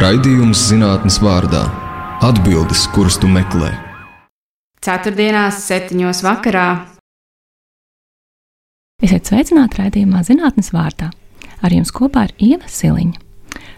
Raidījums zinātnes vārdā - atbildes, kuras tu meklē. Ceturtdienās, septiņos vakarā. Esiet sveicināti raidījumā zinātnes vārdā. Ar jums kopā ir Ieva Siliņa.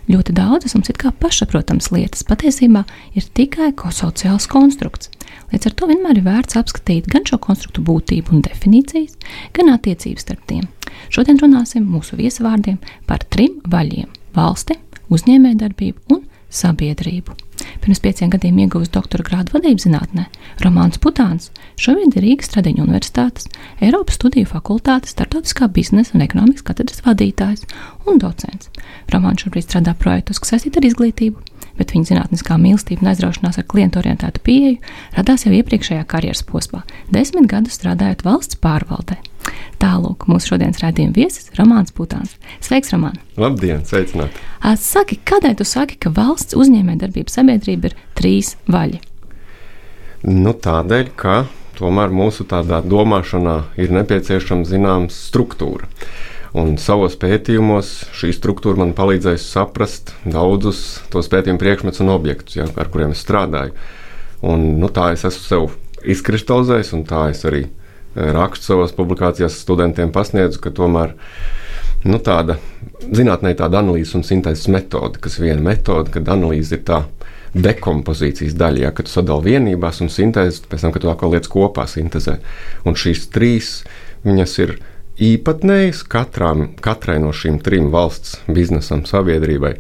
Ļoti daudzas mums ir kā pašsaprotamas lietas, patiesībā ir tikai ko sociāls konstrukts. Līdz ar to vienmēr ir vērts apskatīt gan šo konstruktu būtību un definīcijas, gan attiecības starp tiem. Šodien runāsim mūsu viesvārdiem par trim vaļiem - valsti, uzņēmējdarbību un sabiedrību. Pirms pieciem gadiem ieguvis doktora grādu vadības zinātnē, Romanis Putāns, šobrīd ir Rīgas Tradiņu Universitātes, Eiropas Studiju fakultātes, starptautiskā biznesa un ekonomikas katedras vadītājs un docents. Romanis šobrīd strādā projektos, kas saistīti ar izglītību, bet viņa zinātniskā mīlestība un aizraušanās ar klientu orientētu pieeju radās jau iepriekšējā karjeras posmā, desmit gadus strādājot valsts pārvaldē. Tālāk mūsu šodienas raidījuma viesis - Romanis Putāns. Sveiks, Roman! Labdien, sveicināti! Saki, kādēļ tu saki, ka valsts uzņēmējdarbības sabiedrība ir trīs vaļi? Nu, tādēļ, ka tomēr mūsu tādā domāšanā ir nepieciešama zināma struktūra. Un savos pētījumos šī struktūra man palīdzēja saprast daudzus tos pētījumu priekšmetus un objektus, ja, ar kuriem es strādāju. Un, nu, tā es esmu sev izkristalizējis, un tā es arī rakstu savās publikācijās studentiem pasniedzu, ka tomēr nu, tāda zinātnē tāda analīzes un sintēzes metode, kas viena metode, kad analīze ir tā dekompozīcijas daļa, ja, kad tu sadali vienībās un sintēzi, pēc tam, kad tu atkal lietas kopā sintēzē. Un šīs trīs, viņas ir īpatnējas katrām, katrai no šīm trim valsts biznesam, sabiedrībai.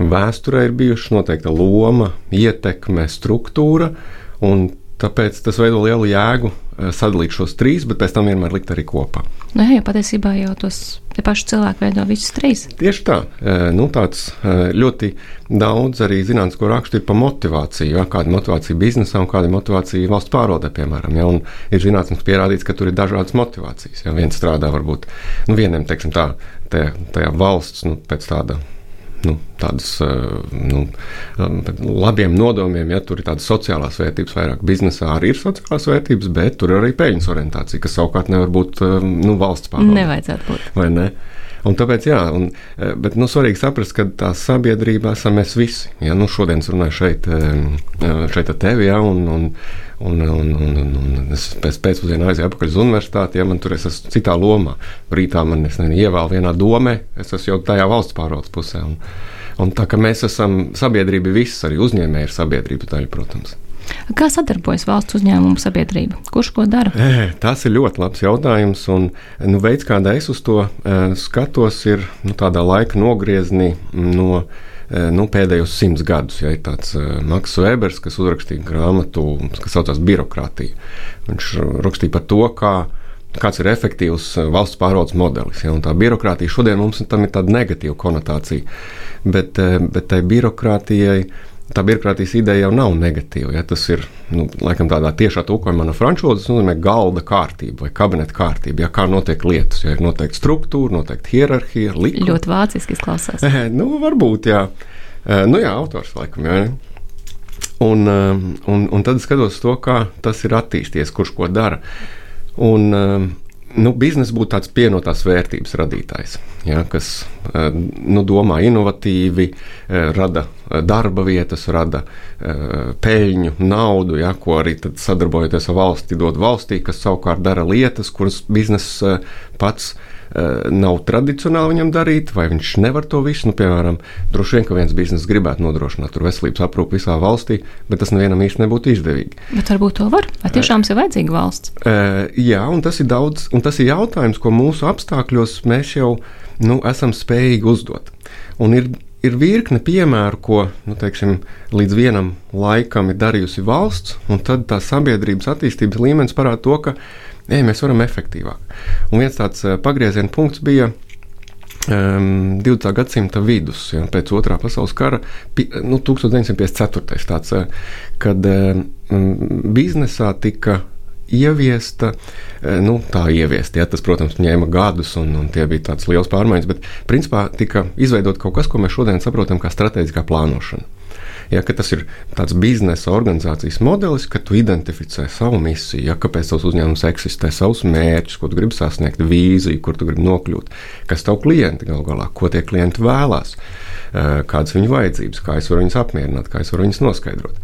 Vēsturē ir bijuši noteikta loma, ietekme, struktūra, un tāpēc tas veido lielu jēgu Eh, sadalīt šos trīs, bet pēc tam vienmēr likt arī kopā. Nu, jā, jau patiesībā jau tos paši cilvēki veido visus trīs. Tieši tā. Eh, nu, tāds eh, ļoti daudz arī zinātnisko rakstu ir par motivāciju. Ja? Kāda ir motivācija biznesā un kāda ir motivācija valsts pārvaldē, piemēram. Ja? Un ir zinātniski pierādīts, ka tur ir dažādas motivācijas. Ja? Viens strādā varbūt nu, vienam, teiksim tā, tajā, tajā valsts nu, pēc tāda nu, tādas eh, nu, labiem nodomiem, ja tur ir tādas sociālās vērtības, vairāk biznesā arī ir sociālās vērtības, bet tur ir arī peļņas orientācija, kas savukārt nevar būt um, nu, valsts pārvalde. Nevajadzētu būt. Vai ne? Un tāpēc, jā, un, eh, bet nu, svarīgi saprast, ka tā sabiedrība esam mēs visi. Ja, nu, šodien es runāju šeit, eh, šeit ar tevi, ja, un, un, un, un, un, un, un es pēc pēcpusdienas aizēju atpakaļ uz universitāti, ja man tur es esmu citā lomā. Rītā man es ievēlu vienā domē, es esmu jau tajā valsts pārvaldes pusē. Un, un tā kā mēs esam sabiedrība, viss arī uzņēmēji ir sabiedrība daļa, protams. Kā sadarbojas valsts uzņēmumu sabiedrība? Kurš ko dara? E, tas ir ļoti labs jautājums. Un, nu, veids, kādā es uz to e, skatos, ir nu, tādā laika nogriezienī no nu, pēdējos simts gadus. Ja ir tāds Maks Vēbers, kas uzrakstīja grāmatu, kas saucās Birokrātija. Viņš rakstīja par to, kā kāds ir efektīvs valsts pārvaldes modelis. Ja, tā birokrātija šodien mums ir tāda negatīva konotācija, bet, bet tai birokrātijai tā birokrātijas ideja jau nav negatīva. Ja? Tas ir nu, laikam tādā tiešā tulkojumā no franču valodas, nozīmē galda kārtība vai kabineta kārtība. Ja? Kā notiek lietas, ja ir noteikta struktūra, noteikta hierarhija, likuma. Ļoti vāciski izklausās. Nu, varbūt, jā. E, nu, jā, autors laikam. Jā. Un, un, un tad skatos to, kā tas ir attīstījies, kurš ko dara. Un, nu, biznesa būtu tāds pienotās vērtības radītājs, ja, kas eh, nu, domā inovatīvi, eh, rada eh, darba vietas, rada peļņu, naudu, ja, ko arī sadarbojoties ar valsti, dod valstī, kas savukārt dara lietas, kuras biznesa pats Eh, nav tradicionāli viņam darīt, vai viņš nevar to visu. Nu, piemēram, droši vien, ka viens biznesa gribētu nodrošināt veselības aprūpi visā valstī, bet tas nevienam īsti nebūtu izdevīgi. Bet varbūt to var. Vai tiešām ir vajadzīga valsts? Uh, jā, un tas ir daudz, un tas ir jautājums, ko mūsu apstākļos mēs jau nu, esam spējīgi uzdot. Un ir ir virkne piemēru, ko nu, teiksim, līdz vienam laikam ir darījusi valsts, un tad tā sabiedrības attīstības līmenis parāda to, ka Ei, mēs varam efektīvāk. Un viens tāds eh, pagrieziena punkts bija um, 20. gadsimta vidus, ja, pēc otrā pasaules kara, pi, nu, 1954. Tāds, eh, kad um, biznesā tika ieviesta, eh, nu, tā ieviesta. Ja, tas, protams, ņēma gadus, un, un tie bija tādas liels pārmaiņas, bet principā tika izveidot kaut kas, ko mēs šodien saprotam kā strateģiskā plānošana. Ja, tas ir tāds biznesa organizācijas modelis, ka tu identificē savu misiju, ja, kāpēc tavs uzņēmums eksistē, savus mērķus, ko tu gribi sasniegt, vīziju, kur tu gribi nokļūt, kas tavu klienti gal galā, ko tie klienti vēlās. kādas viņu vajadzības, kā es varu viņus apmierināt, kā es varu viņus noskaidrot.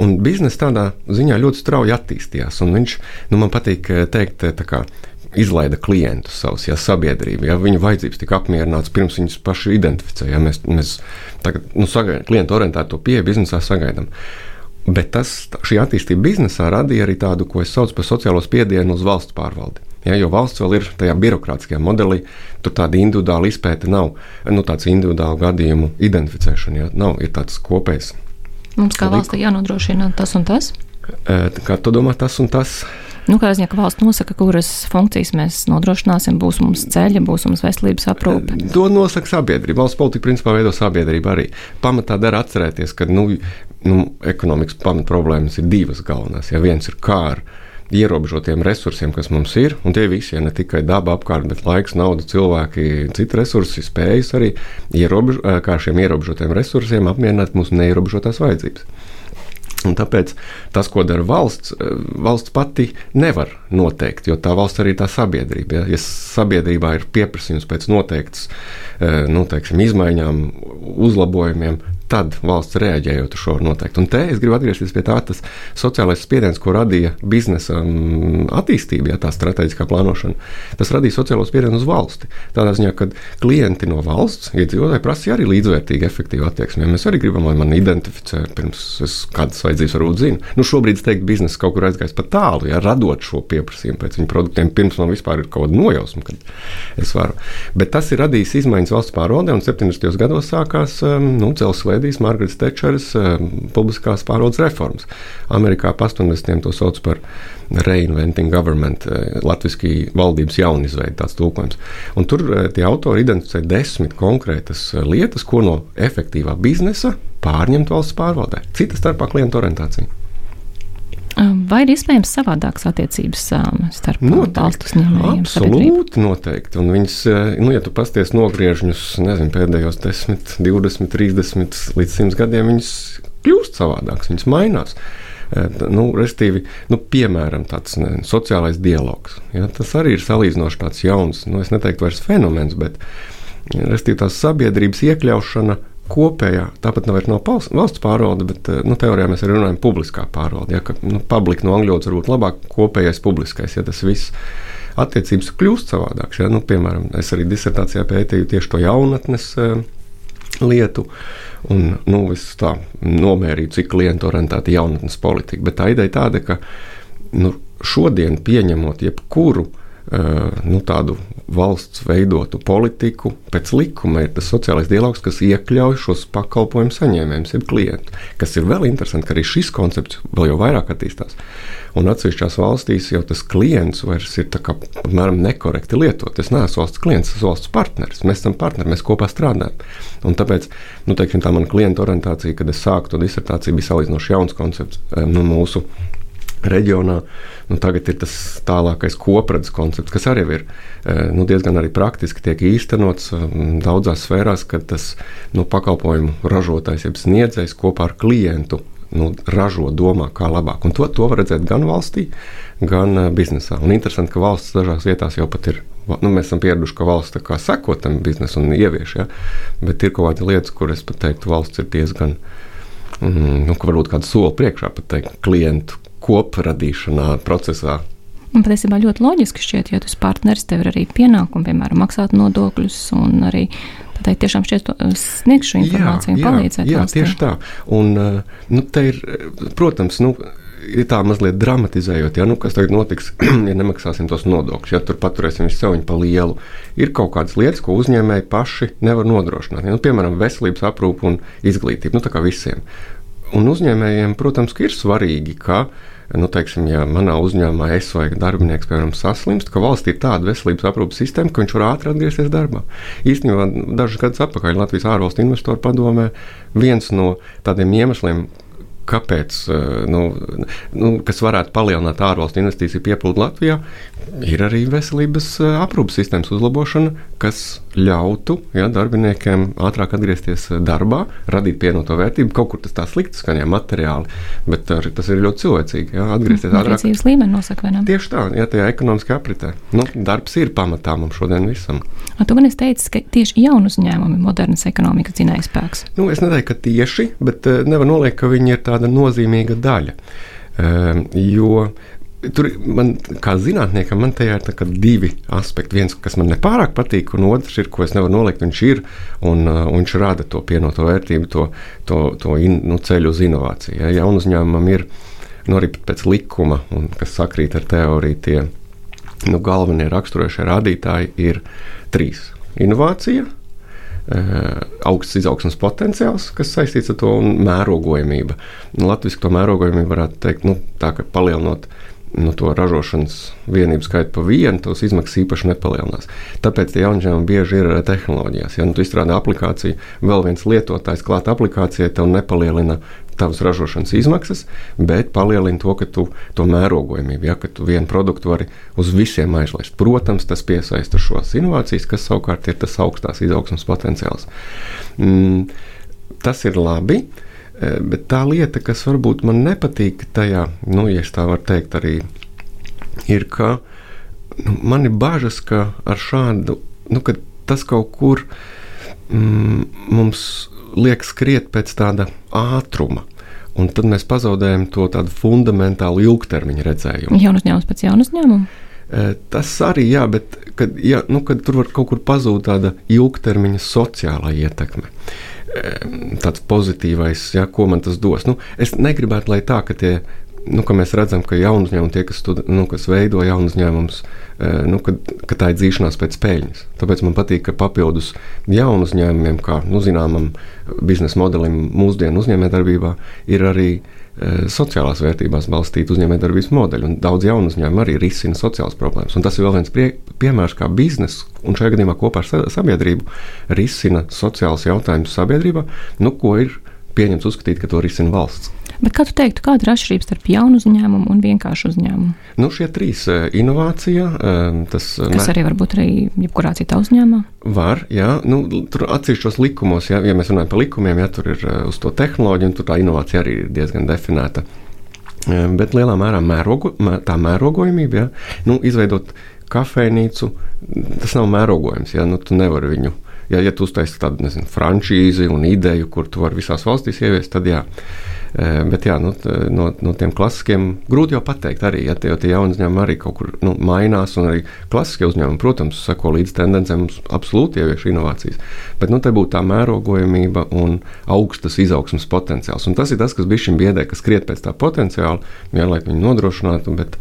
Un biznesa tādā ziņā ļoti strauji attīstījās. Viņš, nu, man patīk teikt, tā kā izlaida klientus savus, ja sabiedrība, ja viņu vajadzības tika apmierināts pirms viņus paši identificēja. Ja, mēs mēs tagad nu, sagaidām klientu orientēto pieeju biznesā sagaidām. Bet tas, šī attīstība biznesā radīja arī tādu, ko es saucu par sociālo spiedienu uz valsts pārvaldi. Ja, jo valsts vēl ir tajā birokrātiskajā modelī, tur tāda individuāla izpēta nav, nu, tāds individuālu gadījumu identificēšana. Ja, nav, ir tāds kopējs. Mums kā valstī jānodrošina tas un tas. Kā tu domā, tas un tas? Nu, kā ziņā, ka valsts nosaka, kuras funkcijas mēs nodrošināsim, būs mums ceļa, būs mums veselības aprūpe. To nosaka sabiedrība. Valsts politika principā veido sabiedrība arī. Pamatā dara atcerēties, ka nu, nu, ekonomikas pamat problēmas ir divas galvenās. Ja viens ir kā ar ierobežotiem resursiem, kas mums ir, un tie visi, ja ne tikai daba apkārt, bet laiks, nauda, cilvēki, citi resursi, spējas arī ierobež, kā ar šiem ierobežotiem resursiem apmierināt mūsu neierobežotās vajadzības. Un tāpēc tas, ko dara valsts, eh, valsts pati nevar noteikt, jo tā valsts arī tā sabiedrība. Ja, ja sabiedrībā ir pieprasījums pēc noteiktas eh, nu, teiksim, izmaiņām, uzlabojumiem, tad valsts reaģējot uz šo noteikti. Un te es gribu atgriezties pie tā, tas sociālais spiediens, ko radīja biznesa mm, attīstība, ja tā strateģiskā plānošana, tas radīja sociālo spiedienu uz valsti. Tādā ziņā, ka klienti no valsts iedzīvotāji prasīja arī līdzvērtīgi, efektīvu attieksmi. Mēs arī gribam, lai man identificē, pirms es kādas vajadzības varbūt zinu. Nu, šobrīd es teiktu, biznesa kaut kur aizgājis pa tālu, ja radot šo pieprasījumu pēc viņu produktiem, pirms man vispār ir kaut kāda nojausma, kad es varu. Bet tas ir radījis izmaiņas valsts pārvaldē, un 70. gados sākās um, nu, celsvēs gaidījis Margaretas Tečeras uh, publiskās pārvaldes reformas. Amerikā pa 80. to sauc par reinventing government, uh, latviešu valdības jaunizveidi, tāds tulkojums. Un tur uh, tie autori identificē desmit konkrētas lietas, ko no efektīvā biznesa pārņemt valsts pārvaldē. Cita starpā klientu orientācija. Vai ir iespējams savādākas attiecības starp valstu uzņēmējiem? Absolūti, noteikti. Un viņas, nu, ja tu pasties nogriežņus, nezinu, pēdējos 10, 20, 30 līdz 100 gadiem, viņas kļūst savādākas, viņas mainās. Nu, restīvi, nu, piemēram, tāds ne, sociālais dialogs. Ja, tas arī ir salīdzinoši tāds jauns, nu, es neteiktu vairs fenomens, bet restīvi, tās sabiedrības iekļaušana kopējā, tāpat nav, nav valsts pārvalde, bet eh, nu, teorijā mēs arī runājam publiskā pārvalde. Ja, ka, nu, publika no angļu valodas varbūt labāk, kopējais publiskais, ja tas viss attiecības kļūst savādākas. Ja, nu, piemēram, es arī disertācijā pētīju tieši to jaunatnes uh, lietu. Un, nu, es tā nomērīju, cik klientu orientēta jaunatnes politika. Bet tā ideja tāda, ka nu, šodien pieņemot jebkuru uh, nu, tādu valsts veidotu politiku, pēc likuma ir tas sociālais dialogs, kas iekļauj šos pakalpojumu saņēmējus, jeb klientu. Kas ir vēl interesanti, ka arī šis koncepts vēl jau vairāk attīstās. Un atsevišķās valstīs jau tas klients vairs ir kā, apmēram nekorekti lietot. Es neesmu valsts klients, es esmu valsts partneris. Mēs esam partneri, mēs kopā strādājam. Un tāpēc nu, teiksim, tā mana klienta orientācija, kad es sāku to disertāciju, bija salīdzinoši jauns koncepts nu, mūsu reģionā. Nu, tagad ir tas tālākais kopradzes koncepts, kas arī ir eh, nu, diezgan arī praktiski tiek īstenots eh, daudzās sfērās, kad tas nu, pakalpojumu ražotājs, jeb sniedzējs kopā ar klientu nu, ražo, domā, kā labāk. Un to, to var redzēt gan valstī, gan uh, biznesā. Un interesanti, ka valsts dažās vietās jau pat ir. Nu, mēs esam pieraduši, ka valsts seko tam biznesam un ievieš, ja? bet ir kaut kādas lietas, kur es pat teiktu, valsts ir diezgan, mm, nu, varbūt kādu soli priekšā pat teikt, klientu kopradīšanā procesā. Un patiesībā ļoti loģiski šķiet, ja esi partneris, tev ir arī pienākumi, piemēram, maksāt nodokļus un arī Tad tiešām šķiet sniegt šo informāciju jā, un palīdzēt. Jā, valstī. tieši tā. Un, nu, te ir, protams, nu, ir tā mazliet dramatizējot, ja nu, kas tagad notiks, ja nemaksāsim tos nodokļus, ja tur paturēsim visu sev pa lielu. Ir kaut kādas lietas, ko uzņēmēji paši nevar nodrošināt. Ja, nu, piemēram, veselības aprūpe un izglītība, nu, tā kā visiem. Un uzņēmējiem, protams, ir svarīgi, ka, nu, teiksim, ja manā uzņēmumā es vai darbinieks, piemēram, saslimst, ka valstī ir tāda veselības aprūpas sistēma, ka viņš var ātri atgriezties darbā. Īstenībā dažus gadus atpakaļ Latvijas ārvalstu investoru padomē viens no tādiem iemesliem, kāpēc, eh, nu, nu, kas varētu palielināt ārvalstu investīciju pieplūdu Latvijā, ir arī veselības eh, aprūpas sistēmas uzlabošana, kas ļautu ja, darbiniekiem ātrāk atgriezties eh, darbā, radīt pievienoto vērtību. Kaut kur tas tā slikti skan, ja materiāli, bet arī, tas ir ļoti cilvēcīgi. Ja, atgriezties ātrāk. Dzīves līmeni nosaka, vai ne? Tieši tā, ja tajā ekonomiskā apritē. Nu, darbs ir pamatā mums šodien visam. Un tu gan esi teicis, ka tieši jaunu uzņēmumi ir modernas ekonomikas dzinējspēks. Nu, es neteiktu, ka tieši, bet uh, nevar noliekt, ka viņi ir tāda nozīmīga daļa. Uh, jo Tur man, kā zinātniekam, man te ir divi aspekti. Viens, kas man nepārāk patīk, un otrs ir, ko es nevaru nolikt. Viņš ir un, uh, un viņš rada to pienoto vērtību, to, to, to in, nu, ceļu uz inovāciju. Ja jaunu uzņēmumam ir nu, arī pēc likuma, un, kas sakrīt ar teoriju, tie nu, galvenie raksturošie rādītāji ir trīs - inovācija. Uh, augsts izaugsmas potenciāls, kas saistīts ar to, un mērogojamība. Nu, Latvijas to mērogojamību varētu teikt, nu, tā, ka palielinot uh, nu, to ražošanas vienību skaitu pa vienu, tos izmaksas īpaši nepalielinās. Tāpēc tie jaunģēmumi bieži ir tehnoloģijās. Ja nu, tu izstrādā aplikāciju, vēl viens lietotājs klāt aplikācijai, tev nepalielina tavas ražošanas izmaksas, bet palielina to, ka tu to mērogojamību, ja ka tu vienu produktu vari uz visiem aizlaist. Protams, tas piesaista šos inovācijas, kas savukārt ir tas augstās izaugsmas potenciāls. Mm, tas ir labi. Uh, Eh, bet tā lieta, kas varbūt man nepatīk tajā, nu, ja tā var teikt, arī ir, ka nu, man ir bažas, ka ar šādu, nu, ka tas kaut kur mm, mums liek skriet pēc tāda ātruma. Un tad mēs pazaudējam to tādu fundamentālu ilgtermiņa redzējumu. Jaunu uzņēmumu pēc jaunu uzņēmumu? Tas arī, jā, bet kad, jā, nu, kad tur var kaut kur pazūd tāda ilgtermiņa sociālā ietekme. Uh, tāds pozitīvais, ja, ko man tas dos. Nu, es negribētu, lai tā, ka tie nu, ka mēs redzam, ka jaunu uzņēmumu, tie, kas, studi, nu, kas veido jaunu uzņēmumus, nu, ka, ka tā ir dzīšanās pēc peļņas. Tāpēc man patīk, ka papildus jaunu uzņēmumiem, kā nu, zināmam biznesa modelim mūsdienu uzņēmējdarbībā, ir arī e, sociālās vērtībās balstīti uzņēmējdarbības modeļi. Un daudz jaunu uzņēmumu arī risina sociālas problēmas. Un tas ir vēl viens prie, piemērs, kā biznesa, un šajā gadījumā kopā ar sabiedrību, risina sociālus jautājumus sabiedrībā, nu, ko ir pieņemts uzskatīt, ka to risina valsts. Bet kā tu teiktu, kāda ir atšķirība starp jaunu uzņēmumu un vienkāršu uzņēmumu? Nu, šie trīs uh, inovācija, uh, tas Kas arī var būt arī jebkurā citā uzņēmumā? Var, jā. Nu, tur atsevišķos likumos, ja, ja mēs runājam par likumiem, ja tur ir uz to tehnoloģiju, un tur tā inovācija arī ir diezgan definēta. Bet lielā mērā mērogu, mē, tā mērogojamība, ja, nu, izveidot kafejnīcu, tas nav mērogojums. Ja, nu, tu nevari viņu ja, ja tu uztaisīsi tādu nezinu, frančīzi un ideju, kur tu vari visās valstīs ieviest, tad jā. Eh, bet jā, nu, no, no tiem klasiskiem grūti jau pateikt, arī ja tie, tie jauni uzņēmumi arī kaut kur nu, mainās, un arī klasiskie uzņēmumi, protams, sako līdz tendencēm, absolūti ievieš inovācijas. Bet nu, te būtu tā mērogojamība un augstas izaugsmas potenciāls. Un tas ir tas, kas bija šim biedē, kas skriet pēc tā potenciāla, vienlaikus viņu nodrošinātu, bet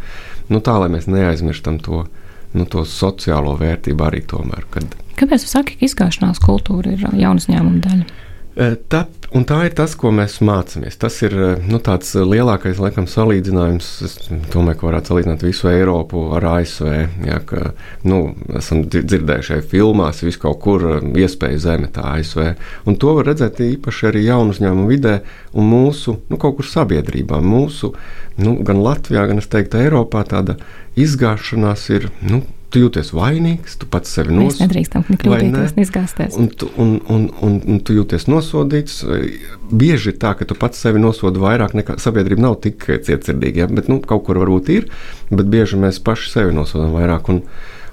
nu, tā, lai mēs neaizmirstam to. Nu, to sociālo vērtību arī tomēr. Kad... Kāpēc jūs sakat, ka izgāšanās kultūra ir jauna uzņēmuma daļa? Tā, tā ir tas, ko mēs mācāmies. Tas ir nu, tāds lielākais laikam, salīdzinājums. Es domāju, ka varētu salīdzināt visu Eiropu ar ASV. Ja, ka, nu, esam dzirdējuši filmās, vis kaut kur iespēja zeme, tā ASV. Un to var redzēt īpaši arī jaunu uzņēmumu vidē un mūsu nu, kaut kur sabiedrībā. Mūsu, nu, gan Latvijā, gan es teiktu, Eiropā tāda izgāšanās ir. Nu, tu jūties vainīgs, tu pats sevi nosodīji. Mēs nedrīkstam kļūdīties un izgāzties. Un un, un, un, un tu jūties nosodīts. Bieži ir tā, ka tu pats sevi nosodi vairāk nekā sabiedrība nav tik cietsirdīga. Ja? Bet, nu, kaut kur varbūt ir, bet bieži mēs paši sevi nosodām vairāk. Un,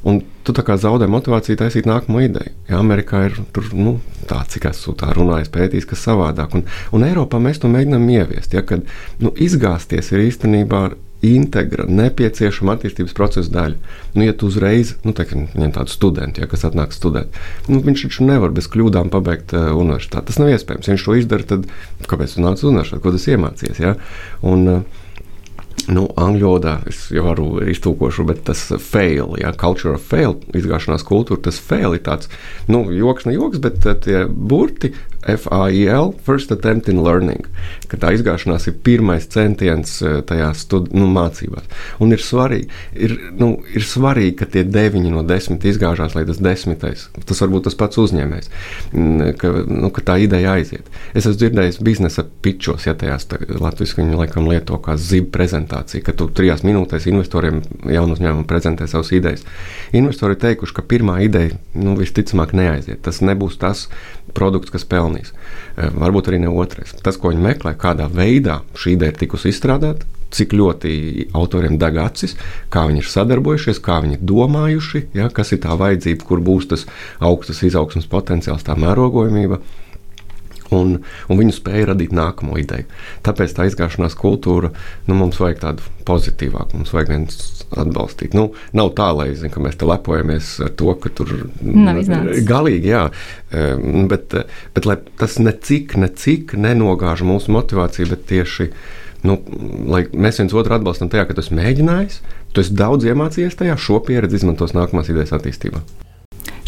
un tu tā kā zaudē motivāciju taisīt nākamo ideju. Ja Amerikā ir tur, nu, tā, cik esmu tā runājis, pētījis, kas savādāk. Un, un Eiropā mēs to mēģinām ieviest. Ja, kad nu, izgāzties ir īstenībā integra, nepieciešama attīstības procesa daļa. Nu, ja tu uzreiz, nu, teiksim, ņem tādu studentu, ja, kas atnāk studēt, nu, viņš taču nevar bez kļūdām pabeigt uh, universitāti. Tas nav iespējams. Ja viņš to izdara, tad kāpēc tu nāc uz universitāti, ko tas iemācījies? Ja? Un, uh, Nu, angļu valodā es jau varu iztūkošu, bet tas fail, ja culture of fail, izgāšanās kultūra, tas fail ir tāds, nu, joks, ne joks, bet tie burti FAIL, First Attempt in Learning, ka tā izgāšanās ir pirmais centiens eh, tajā studi, nu, mācībās. Un ir svarīgi, ir, nu, ir svarīgi, ka tie deviņi no desmit izgāžās, lai tas desmitais, tas varbūt tas pats uzņēmējs, mm, ka, nu, ka tā ideja aiziet. Es esmu dzirdējis biznesa pitčos, ja tajās Latvijas viņi laikam lieto kā zibu prezentāciju, ka tu trijās minūtēs investoriem jaunu uzņēmumu prezentē savas idejas. Investori teikuši, ka pirmā ideja nu, visticamāk neaiziet. Tas nebūs tas produkts, kas pelnīs. Eh, varbūt arī ne otrais. Tas, ko viņi meklē, kādā veidā šī ideja ir tikusi izstrādāta, cik ļoti autoriem deg acis, kā viņi ir sadarbojušies, kā viņi ir domājuši, ja, kas ir tā vajadzība, kur būs tas augstas izaugsmas potenciāls, tā mērogojamība un, un viņu spēja radīt nākamo ideju. Tāpēc tā izgāšanās kultūra nu, mums vajag tādu pozitīvāku, mums vajag viens atbalstīt. Nu, nav tā, lai zin, mēs te lepojamies ar to, ka tur ir galīgi, jā, bet, bet lai tas necik, necik nenogāž mūsu motivāciju, bet tieši. Nu, lai mēs viens otru atbalstam tajā, ka tu esi mēģinājis, tu esi daudz iemācījies tajā, šo pieredzi izmantos nākamās idejas attīstībā.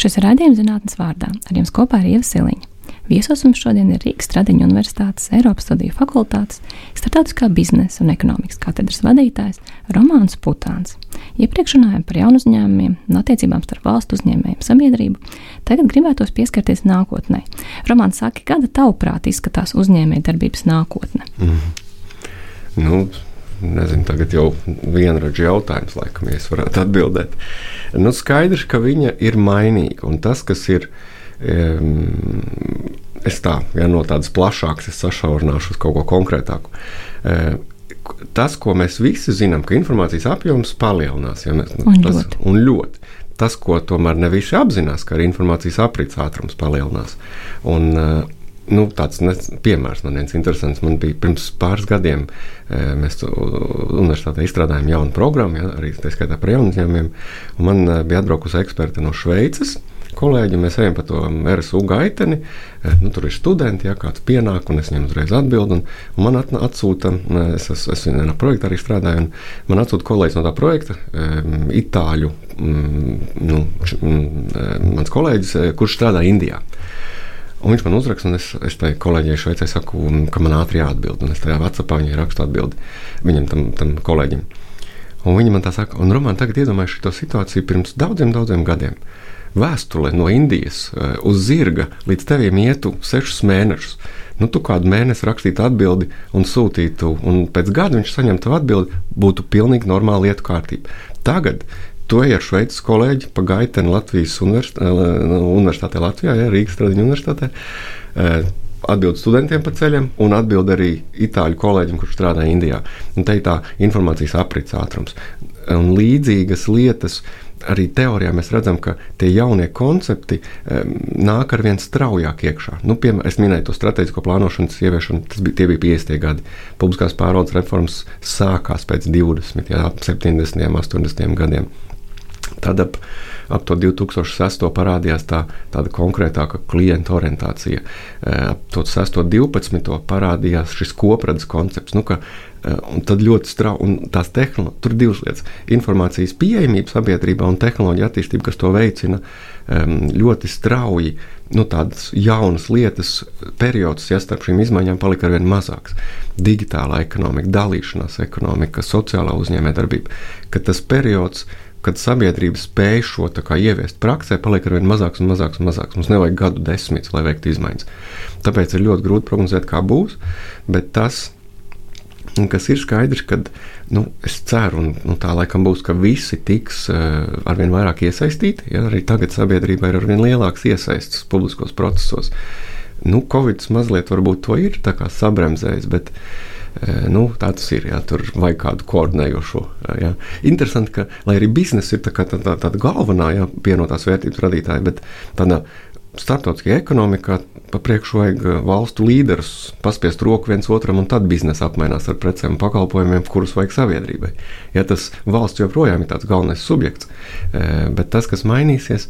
Šis ir raidījums zinātnes vārdā. Ar jums kopā ir Ieva Siliņa. Viesos mums šodien ir Rīgas Stradiņa Universitātes Eiropas Studiju fakultātes starptautiskā biznesa un ekonomikas katedras vadītājs Romāns Putāns. Iepriekš runājām par jaunu uzņēmumiem un attiecībām starp valstu uzņēmējiem sabiedrību. Tagad gribētos pieskarties nākotnē. Romāns saka, kāda tavuprāt izskatās uzņēmēja darbības nākotne? Mm. Nu, nezinu, tagad jau vienradžu jautājums, laikam, ja es varētu atbildēt. Nu, skaidrs, ka viņa ir mainīga, un tas, kas ir Es tā, ja no tādas plašākas, es sašaurināšu uz kaut ko konkrētāku. Tas, ko mēs visi zinām, ka informācijas apjoms palielinās. Ja mēs, un, tas, ļoti. un ļoti. Tas, ko tomēr ne visi apzinās, ka arī informācijas aprits ātrums palielinās. Un, nu, tāds ne, piemērs man viens interesants. Man bija pirms pāris gadiem, mēs universitātē izstrādājām jaunu programmu, ja, arī tā skaitā par jaunu uzņēmumiem. Man bija atbraukusi eksperte no Šveices kolēģi, mēs ejam pa to RSU gaiteni. Eh, nu, tur ir studenti, ja kāds pienāk, un es viņam uzreiz atbildu. Un, un man atsūta, eh, es, es, es vienā projektā arī strādāju, un man atsūta kolēģis no tā projekta, um, itāļu, um, nu, š, um, mans kolēģis, kurš strādā Indijā. Un viņš man uzraksta, un es, es tai kolēģei Šveicē saku, ka man ātri jāatbild. Un es tajā Vācijā viņai rakstu atbildi viņam, tam, tam kolēģim. Un viņi man tā saka, un Roman, tagad iedomājieties šo situāciju pirms daudziem, daudziem gadiem vēstule no Indijas eh, uz zirga līdz tevim ietu sešus mēnešus. Nu, tu kādu mēnesi rakstītu atbildi un sūtītu, un pēc gada viņš saņemtu atbildi, būtu pilnīgi normāla lietu kārtība. Tagad to ir Šveices kolēģi pa gaiteni Latvijas eh, universitātē Latvijā, ja, Rīgas Tradiņu universitātē. Eh, atbild studentiem pa ceļam, un atbild arī itāļu kolēģim, kurš strādā Indijā. Un te ir tā informācijas aprits ātrums. Un līdzīgas lietas arī teorijā mēs redzam, ka tie jaunie koncepti um, nāk ar vien straujāk iekšā. Nu, piemēram, es minēju to strateģisko plānošanas ieviešanu, tas bija, bija 50. gadi. Publiskās pārvaldes reformas sākās pēc 20, jā, 70, 80 gadiem. Tad ap, ap to 2006. parādījās tā, tāda konkrētāka klienta orientācija. Ap to 6. 12. parādījās šis kopradzes koncepts. Nu, ka, un tad ļoti strauji, un tās tehnoloģijas, tur ir divas lietas - informācijas pieejamība sabiedrībā un tehnoloģija attīstība, kas to veicina ļoti strauji. Nu, tādas jaunas lietas, periods, ja starp šīm izmaiņām palika ar vien mazāks. Digitālā ekonomika, dalīšanās ekonomika, sociālā uzņēmējdarbība, ka tas periods kad sabiedrība spēj šo ieviest praksē, paliek ar vien mazāks un mazāks un mazāks. Mums nevajag gadu desmitus, lai veiktu izmaiņas. Tāpēc ir ļoti grūti prognozēt, kā būs. Bet tas, kas ir skaidrs, ka nu, es ceru, un nu, tā laikam būs, ka visi tiks uh, arvien vairāk iesaistīti. Ja? Arī tagad sabiedrībā ir arvien lielāks iesaistas publiskos procesos. Nu, Covid mazliet varbūt to ir sabremzējis, bet uh, Nu, tā tas ir. Jā, tur vajag kādu koordinējošo. Jā. Interesanti, ka lai arī biznesa ir tā tā, tā, tāda galvenā jā, pienotās vērtības radītāja, bet tādā starptautiskajā ekonomikā pa priekšu vajag valstu līderus paspiest roku viens otram, un tad biznesa apmainās ar precēm un pakalpojumiem, kurus vajag sabiedrībai. Ja tas valsts joprojām ir tāds galvenais subjekts, bet tas, kas mainīsies,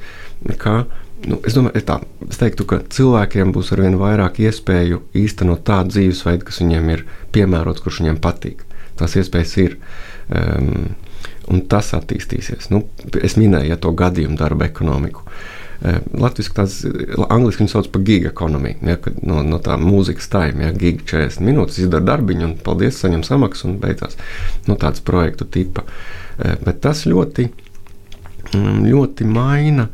ka Nu, es, domāju, tā, es teiktu, ka cilvēkiem būs arvien vairāk iespēju īstenot tādu dzīvesveidu, kas viņiem ir piemērots, kurš viņiem patīk. Tās iespējas ir. Um, un tas attīstīsies. Nu, es minēju ja, to gadījumu darbu ekonomiku. Latvijas tās angliski viņu sauc par giga ekonomiju, ja, no, no tā mūzikas time, ja giga 40 minūtes izdara darbiņu un paldies, saņem samaksu un beidzās. Nu, tāds projektu tipa. Bet tas ļoti, mm, ļoti maina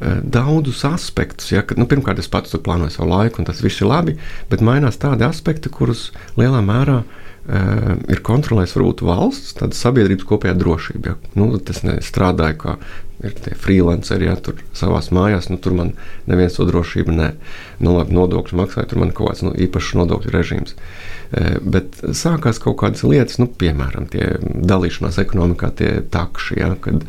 daudzus aspektus. Ja, kad, nu, pirmkārt, es pats plānoju savu laiku, un tas viss ir labi, bet mainās tādi aspekti, kurus lielā mērā uh, ir kontrolējis varbūt valsts, tāda sabiedrības kopējā drošība. Ja. Nu, tas strādāja kā ir tie freelanceri, ja tur savā mājās, nu, tur man neviens to drošību ne. Nu, labi, nodokļu maksāja, tur man kaut kāds nu, īpašs nodokļu režīms. Uh, bet sākās kaut kādas lietas, nu, piemēram, tie dalīšanās ekonomikā, tie takši, ja, kad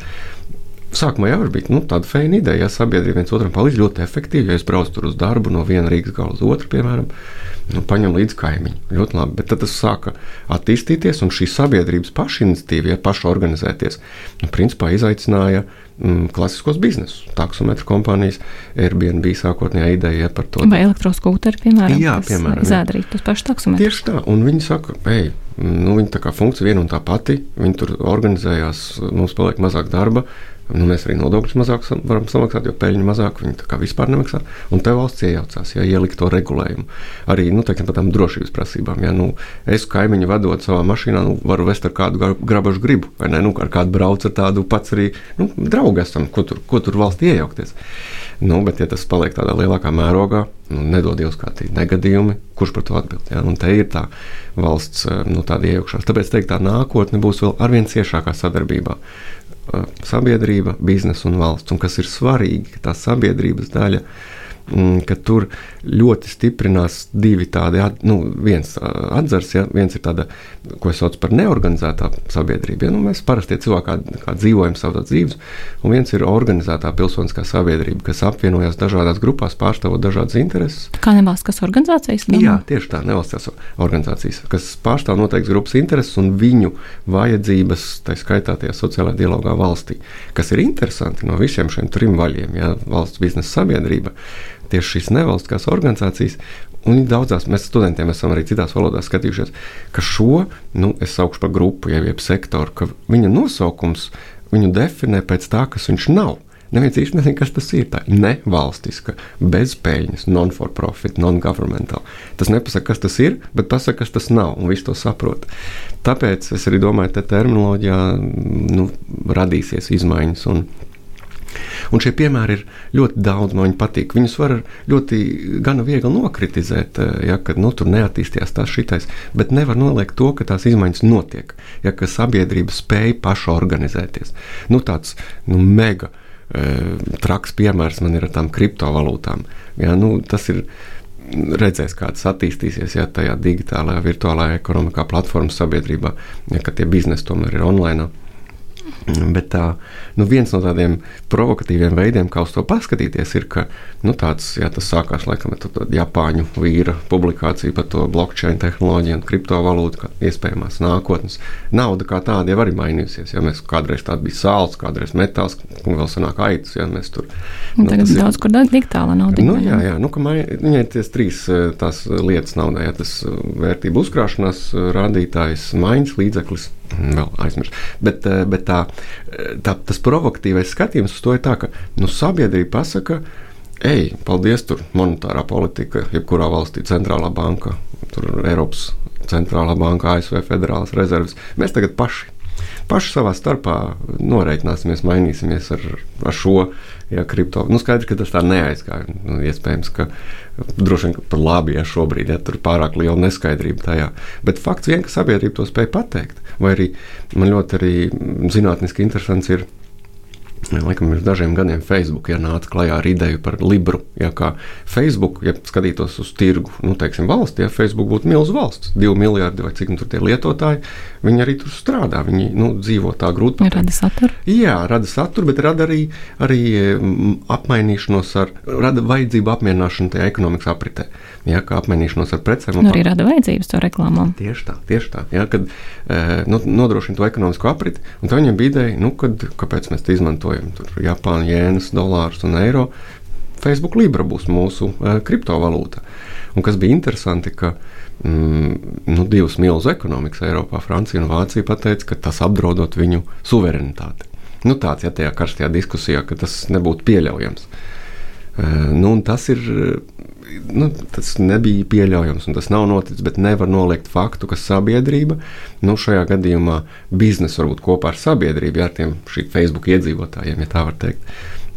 Sākumā jau bija nu, tāda feina ideja, ja sabiedrība viens otram palīdz ļoti efektīvi. Ja es braucu uz darbu no viena Rīgas gala uz otru, piemēram, nu, paņem līdzi kaimiņu. Ļoti labi. Bet tad tas sāka attīstīties, un šī sabiedrības pašiniciatīva, ja paša organizēties, nu, principā izaicināja mm, klasiskos biznesus. Taksometru kompānijas, Airbnb sākotnējā ideja ja, par to. Vai elektroskūteri, piemēram, jā, piemēram zēdarīt tos pašus taksometrus. Tieši tā, un viņi saka, ej, nu, viņi tā kā funkcija viena un tā pati, viņi tur organizējās, mums paliek mazāk darba, Nu, mēs arī nodokļus mazāk varam samaksāt, jo peļņa mazāk viņi vispār nemaksā. Un te valsts iejaucās, ja ielikt to regulējumu. Arī nu, teiksim, par tām drošības prasībām. Ja, nu, es kaimiņu vadot savā mašīnā, nu, varu vest ar kādu grabašu gribu, vai ne? Nu, ar kādu braucu ar tādu pats arī nu, draugu esam, ko tur, ko tur valsts iejaukties. Nu, bet, ja tas paliek tādā lielākā mērogā, nu, nedod Dievs kādi negadījumi, kurš par to atbild. Ja? Un te ir tā valsts nu, iejaukšanās. Tāpēc teikt, tā nākotne būs vēl arvien ciešākā sadarbībā sabiedrība, biznesa un valsts. Un kas ir svarīgi, ka tā sabiedrības daļa Mm, ka tur ļoti stiprinās divi tādi, nu, viens atzars, ja, viens ir tāda, ko es saucu par neorganizētā sabiedrība. Ja, nu, mēs parasti cilvēki kā, kā dzīvojam savu dzīves, un viens ir organizētā pilsoniskā sabiedrība, kas apvienojas dažādās grupās, pārstāvot dažādas intereses. Kā nevalstiskās organizācijas? Domā? Jā, tieši tā, nevalstiskās organizācijas, kas pārstāv noteikts grupas intereses un viņu vajadzības, tā skaitā tajā sociālajā dialogā valstī, kas ir interesanti no visiem šiem trim vaļiem, ja, valsts biznesa sabiedrība tieši šīs nevalstiskās organizācijas. Un daudzās mēs studentiem esam arī citās valodās skatījušies, ka šo, nu, es saukšu par grupu, jau jeb sektoru, ka viņa nosaukums viņu definē pēc tā, kas viņš nav. Neviens īsti nezina, kas tas ir. Tā ir nevalstiska, bezpēļņas, non-for-profit, non-governmental. Tas nepasaka, kas tas ir, bet pasaka, kas tas nav, un viss to saprot. Tāpēc es arī domāju, ka terminoloģijā nu, radīsies izmaiņas. Un, Un šie piemēri ir ļoti daudz, man viņi patīk. Viņus var ļoti gana viegli nokritizēt, eh, ja kad nu, tur neattīstījās tās šitais, bet nevar noliegt to, ka tās izmaiņas notiek, ja ka sabiedrība spēja paša organizēties. Nu, tāds nu, mega e, traks piemērs man ir ar tām kriptovalūtām. Ja, nu, tas ir redzēs, kā tas attīstīsies, ja tajā digitālajā, virtuālajā ekonomikā, platformas sabiedrībā, ja tie biznesi tomēr ir online. Bet tā, nu viens no tādiem provokatīviem veidiem, kā uz to paskatīties, ir, ka nu, tāds, jā, tas sākās laikam ar Japāņu vīra publikāciju par to blockchain tehnoloģiju un kriptovalūtu, kā iespējamās nākotnes. Nauda kā tāda jau arī mainījusies. Ja mēs kādreiz tāda bija sāls, kādreiz metāls, un vēl sanāk aitas, ja mēs tur. Nu, tagad ir daudz, kur digitāla nauda. Nu, jā, jā, nu, ka viņai ties trīs tās lietas naudai, ja tas vērtību uzkrāšanās rādītājs, maiņas līdzeklis vēl aizmirst. Bet, eh, bet tā, eh, tā, tas provokatīvais skatījums uz to ir tā, ka nu, sabiedrība pasaka, ej, paldies, tur monetārā politika, jebkurā valstī centrālā banka, tur Eiropas centrālā banka, ASV federālās rezerves. Mēs tagad paši paši savā starpā noreikināsimies, mainīsimies ar, ar šo ja, kripto. Nu, skaidrs, ka tas tā neaizgāja. Nu, iespējams, ka droši vien par labi, ja šobrīd ja, tur ir pārāk liela neskaidrība tajā. Bet fakts vien, ka sabiedrība to spēja pateikt. Vai arī man ļoti arī zinātniski interesants ir Laikam pirms dažiem gadiem Facebook ja, nāca klajā ar ideju par Libru. Ja, kā Facebook, ja skatītos uz tirgu, nu, teiksim, valsts, ja Facebook būtu milzīga valsts, divi miljardi vai cik nu tur tie lietotāji, viņi arī tur strādā. Viņi nu, dzīvo tā grūti. Rada saturu. Jā, rada saturu, bet rada arī, arī apmainīšanos ar, rada vajadzību apmierināšanu tajā ekonomikas apritē. Ja, kā apmainīšanos ar precēm. Nu, arī rada vajadzības to reklāmām. Tieši tā, tieši tā. Ja, kad e, nu, nodrošina to ekonomisko apriti, un tā viņam bija ideja, nu, kad, kāpēc mēs to izmantojam lietojam Japāņu jēnas, dolārus un eiro. Facebook Libra būs mūsu uh, kriptovalūta. Un kas bija interesanti, ka mm, nu, divas milzu ekonomikas, Eiropā, Francija un Vācija, pateica, ka tas apdraudot viņu suverenitāti. Nu, tāds, ja tajā karstajā diskusijā, ka tas nebūtu pieļaujams. Nu, tas ir nu, tas nebija pieļaujams, un tas nav noticis, bet nevar noliegt faktu, ka sabiedrība, nu, šajā gadījumā biznesa varbūt kopā ar sabiedrību, ja ar tiem Facebook iedzīvotājiem, ja tā var teikt,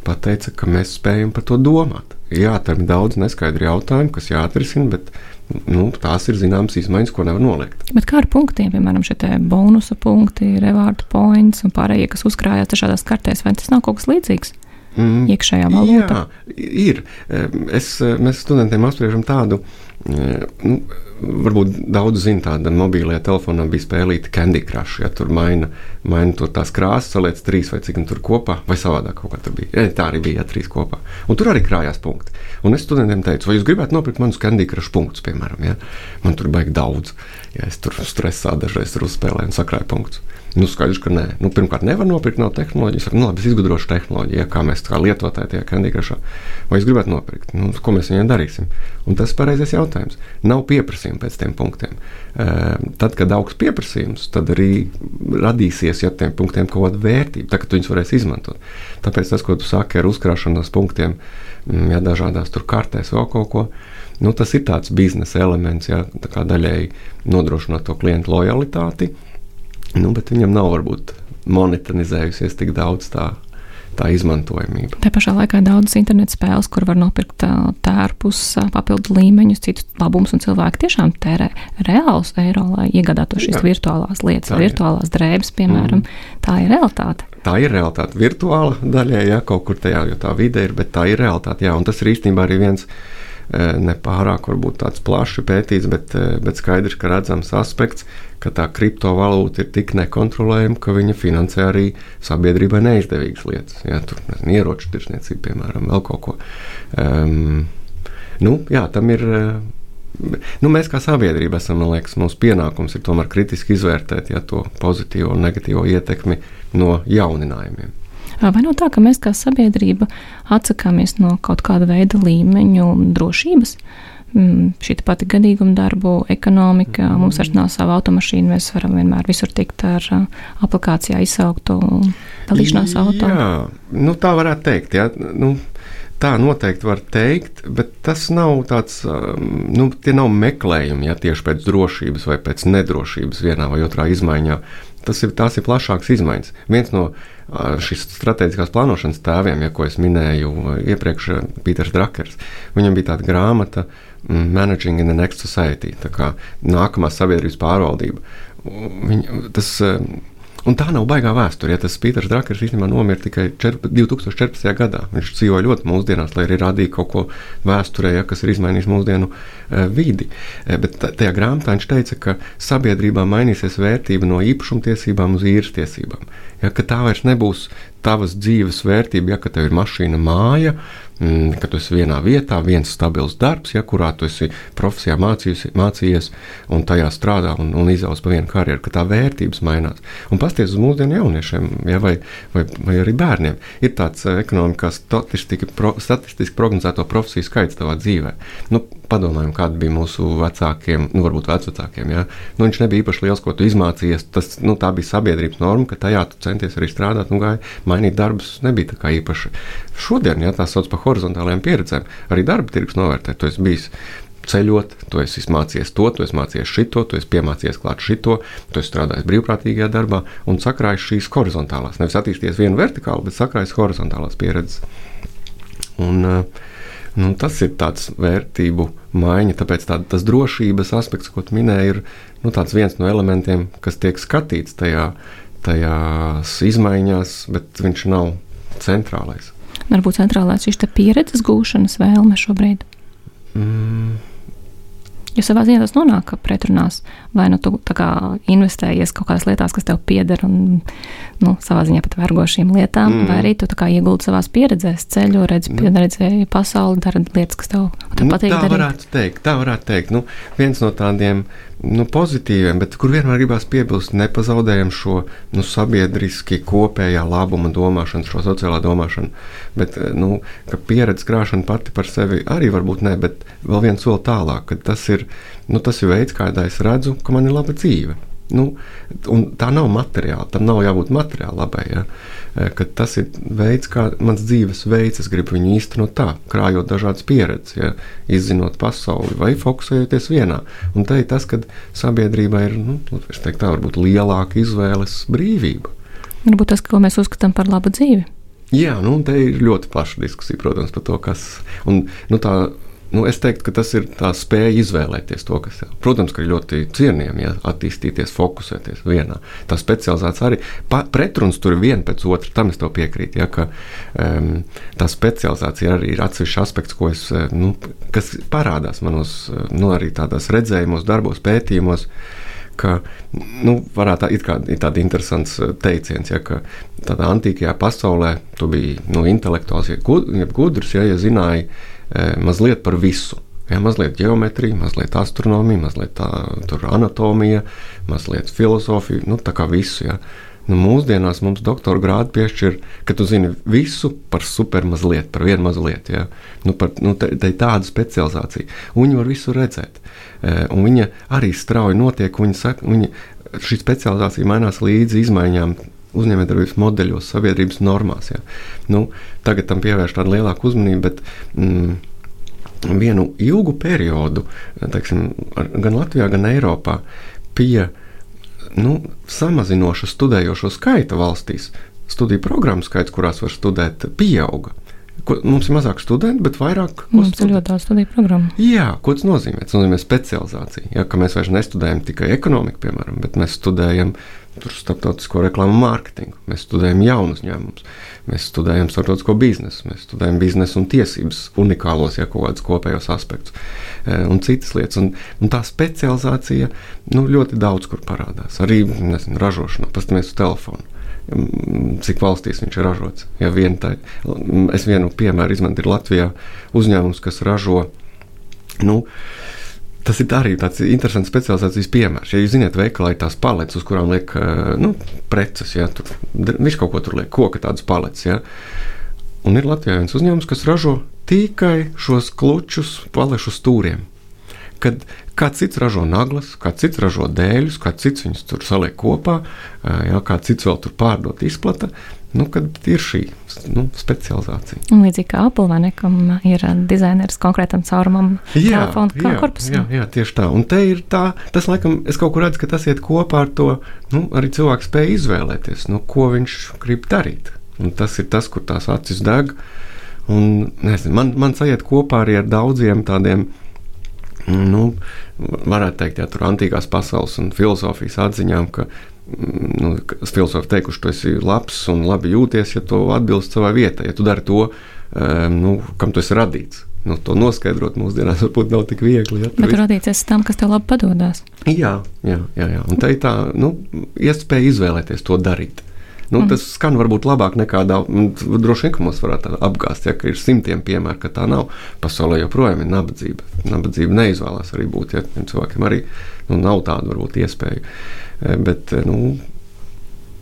pateica, ka mēs spējam par to domāt. Jā, tam ir daudz neskaidru jautājumu, kas jāatrisina, bet nu, tās ir zināmas izmaiņas, ko nevar noliegt. Bet kā ar punktiem, piemēram, šie bonusa punkti, reward points un pārējie, kas uzkrājās dažādās kartēs, vai tas nav kaut kas līdzīgs? Mm, iekšējā valūta? Jā, ir. Es, mēs studentiem apspriežam tādu. Nu, varbūt daudz zina, tāda mobilajā telefonā bija spēlīta Candy Crush. Ja tur maina, maina tur tās krāsas, saliec trīs vai cik tur kopā, vai savādāk kaut kā tur bija. Ja, tā arī bija, ja trīs kopā. Un tur arī krājās punkti. Un es studentiem teicu, vai jūs gribētu nopirkt manus Candy Crush punktus, piemēram. Ja? Man tur baigi daudz. Ja es tur stresā dažreiz tur uzspēlēju un sakrāju punktus. Nu, skaidrs, ka nē. Nu, pirmkārt, nevar nopirkt no tehnoloģijas. Nu, labi, es izgudrošu tehnoloģiju, ja, kā mēs kā lietotāji tajā kandīkrašā. Vai es gribētu nopirkt? Nu, ko mēs viņiem darīsim? Un tas ir pareizais jautājums. Nav pieprasījuma pēc tiem punktiem. Tad, kad augs pieprasījums, tad arī radīsies ja tiem punktiem kaut kāda vērtība, tā, ka tu viņus varēsi izmantot. Tāpēc tas, ko tu saki ar uzkrāšanos punktiem, mm, ja dažādās tur kartēs vēl kaut ko. Nu, tas ir tāds biznesa elements, ja, daļēji nodrošinot to klientu lojalitāti, Nu, bet viņam nav varbūt monetizējusies tik daudz tā, tā izmantojamība. Tā pašā laikā ir daudzas internetu spēles, kur var nopirkt tērpus, papildu līmeņus, citus labumus, un cilvēki tiešām tērē reālus eiro, lai iegādātos šīs Jā. virtuālās lietas, tā virtuālās drēbes, piemēram. Mm. Tā ir realitāte. Tā ir realitāte. Virtuāla daļai, ja kaut kur tajā, jo tā vide ir, bet tā ir realitāte. Jā, un tas ir īstenībā arī viens no nepārāk varbūt tāds plaši pētīts, bet, bet skaidrs, ka redzams aspekts, ka tā kriptovalūta ir tik nekontrolējama, ka viņa finansē arī sabiedrībai neizdevīgas lietas. Jā, tur ir ieroču tirsniecība, piemēram, vēl kaut ko. Um, nu, jā, tam ir. Nu, mēs kā sabiedrība esam, man liekas, mūsu pienākums ir tomēr kritiski izvērtēt ja, to pozitīvo un negatīvo ietekmi no jauninājumiem. Vai nav tā, ka mēs kā sabiedrība atsakāmies no kaut kāda veida līmeņu drošības? Mm, šī pati gadījuma darbu, ekonomika, mm. mums vairs nav sava automašīna, mēs varam vienmēr visur tikt ar aplikācijā izsauktu dalīšanās auto. Jā, nu, tā varētu teikt. Jā. Nu, tā noteikti var teikt, bet tas nav tāds, nu, tie nav meklējumi ja, tieši pēc drošības vai pēc nedrošības vienā vai otrā izmaiņā. Tas ir, tās ir plašākas izmaiņas. Viens no šīs strateģiskās plānošanas tēviem, ja, ko es minēju iepriekš, Pīters Drakers, viņam bija tāda grāmata mm, Managing in the Next Society, tā kā nākamā sabiedrības pārvaldība. Viņa, tas, Un tā nav baigā vēsture. Ja tas Pīters Drakers īstenībā nomira tikai 2014. gadā. Viņš dzīvoja ļoti mūsdienās, lai arī rādīja kaut ko vēsturē, ja, kas ir izmainījis mūsdienu e, vidi. E, bet tajā grāmatā viņš teica, ka sabiedrībā mainīsies vērtība no īpašumtiesībām uz īres tiesībām. Ja, tā vairs nebūs tavas dzīves vērtība, ja tev ir mašīna, māja, mm, ka tu esi vienā vietā, viens stabils darbs, ja, kurā tu esi profesijā mācījies, mācījies un tajā strādā un, un izaugs pa vienu karjeru, ka tā vērtības mainās. Un pasties uz mūsdienu jauniešiem ja, vai, vai, vai arī bērniem. Ir tāds eh, ekonomikā statistiski, pro, statistiski prognozēto profesiju skaits tavā dzīvē. Nu, padomājam, kāda bija mūsu vecākiem, nu, varbūt vecākiem. Ja? Nu, viņš nebija īpaši liels, ko tu izmācījies. Tas, nu, tā bija sabiedrības norma, ka tajā tu centies arī strādāt un gāji mainīt darbus. Nebija tā kā īpaši. Šodien, ja tā sauc par horizontālajām pieredzēm, arī darba tirgus novērtē. Tu esi bijis ceļot, tu esi mācījies to, tu esi mācījies šito, tu esi piemācījies klāt šito, tu esi strādājis brīvprātīgajā darbā un sakrājis šīs horizontālās. Nevis attīstījies vienu vertikālu, bet sakrājis horizontālās pieredzes. Un, uh, Nu, tas ir tāds vērtību maiņa, tāpēc tā, tas drošības aspekts, ko minēji, ir nu, viens no elementiem, kas tiek skatīts tajā, tajās izmaiņās, bet viņš nav centrālais. Varbūt centrālais ir šī pieredzes gūšanas vēlme šobrīd. Mm. Jo savā ziņā tas nonāk pretrunās. Vai nu tu investējies kaut kādās lietās, kas tev pieder, un nu, savā ziņā pat vergo šīm lietām, mm. vai arī tu ieguldi savā pieredzē, ceļo, redzi, nu. redzēji pasauli, dara lietas, kas tev, tev nu, patīk. Tā darīt. varētu teikt, tā varētu teikt. Nu, viens no tādiem nu, pozitīviem, bet kur vienmēr gribās piebilst, nepazaudējam šo nu, sabiedriski kopējā labuma domāšanu, šo sociālā domāšanu. Bet nu, pieredze krāšana pati par sevi arī varbūt ne, bet vēl viens soli tālāk, ka tas ir, nu, tas ir veids, kādā es redzu, ka man ir laba dzīve. Nu, tā nav materiāla, tam nav jābūt materiāli labai. Ja? Tas ir veids, kā mans dzīves veids, es gribu viņu īstenot tā, krājot dažādas pieredzes, ja? izzinot pasauli vai fokusējoties vienā. Un te ir tas, ka sabiedrībai ir nu, teiktu, tā, varbūt lielāka izvēles brīvība. Varbūt tas, ko mēs uzskatām par labu dzīvi. Jā, nu, te ir ļoti plaša diskusija, protams, par to, kas ir. Nu, tā Nu, es teiktu, ka tas ir tā spēja izvēlēties to, kas ir. Protams, ka ir ļoti cienījami ja, attīstīties, fokusēties vienā. Tā specializācija arī pa, pretruns tur ir viena pēc otras. Tam es piekrītu. Ja, ka, um, tā specializācija arī ir atsevišķs aspekts, es, eh, nu, kas parādās manos nu, tādos redzējumos, darbos, pētījumos. Ka, nu, varētu tā, kā, ir tāds interesants eh, teiciens, ja, ka tādā antīkajā pasaulē tu biji nu, intelektuāls, ja gudrs, ja, ja zināji, mazliet par visu. Ja, mazliet geometrija, mazliet astronomija, mazliet tā, anatomija, mazliet filozofija, nu, tā kā visu. Ja. Nu, mūsdienās mums doktora grādu piešķir, ka tu zini visu par super mazliet, par vienu mazliet. Ja. Nu, par, nu, te, te tāda specializācija. Un viņi var visu redzēt. E, un viņa arī strauji notiek. Viņa saka, viņa, šī specializācija mainās līdzi izmaiņām uzņēmējdarbības modeļos, sabiedrības normās. Ja. Nu, tagad tam pievērš tādu lielāku uzmanību, bet mm, vienu ilgu periodu, teiksim, gan Latvijā, gan Eiropā, pie nu, samazinoša studējošo skaita valstīs, studiju programmu skaits, kurās var studēt, pieauga. Ko, mums ir mazāk studentu, bet vairāk mums studēt. ir ļoti daudz studiju programmu. Jā, ko tas nozīmē? Tas nozīmē specializāciju. Ja, mēs vairs nestudējam tikai ekonomiku, piemēram, bet mēs studējam starptautisko reklāmu mārketingu. Mēs studējam jaunu uzņēmumus, mēs studējam starptautisko biznesu, mēs studējam biznesu un tiesības, unikālos, ja kaut kādus kopējos aspektus e, un citas lietas. Un, un tā specializācija nu, ļoti daudz kur parādās. Arī nezinu, ražošanā, paskatīsimies uz telefonu. Cik valstīs viņš ir ražots? Ja vien tā, es vienu piemēru izmantoju Latvijā uzņēmums, kas ražo. Nu, Tas ir arī tāds interesants specializācijas piemērs. Ja jūs zināt, veikalā ir tās paletes, uz kurām liek eh, nu, preces, ja tur viņš kaut ko tur liek, koka tādas paletes. Ja. Un ir Latvijā viens uzņēmums, kas ražo tikai šos klučus, paliešu stūriem. Kad kāds cits ražo naglas, kāds cits ražo dēļus, kāds cits viņus tur saliek kopā, jā, kāds cits vēl tur pārdot, izplata nu, kad ir šī nu, specializācija. Un līdzīgi kā Apple vai ne, kam ir dizainers konkrētam caurumam, jā, telefonu korpusam. Jā, jā, tieši tā. Un te ir tā, tas laikam, es kaut kur redzu, ka tas iet kopā ar to, nu, arī cilvēks spēja izvēlēties, nu, ko viņš grib darīt. Un tas ir tas, kur tās acis deg. Un, nezinu, man, man sajiet kopā arī ar daudziem tādiem, nu, varētu teikt, jā, tur antīkās pasaules un filozofijas atziņām, ka nu, filozofi teikuši, tu esi labs un labi jūties, ja tu atbilst savai vietai, ja tu dari to, um, nu, kam tu esi radīts. Nu, to noskaidrot mūsdienās varbūt nav tik viegli. Ja, Bet radīts esi tam, kas tev labi padodas. Jā, jā, jā, jā. un tā ir tā nu, iespēja izvēlēties to darīt. Nu, mm. Tas skan varbūt labāk nekā daudz. Droši vien, ka mums varētu apgāzt, ja ir simtiem piemēru, ka tā nav. Pasaulē joprojām ir nabadzība. Nabadzība neizvēlās arī būt. Ja cilvēkiem arī nu, nav tāda varbūt iespēja. Eh, bet, eh, nu,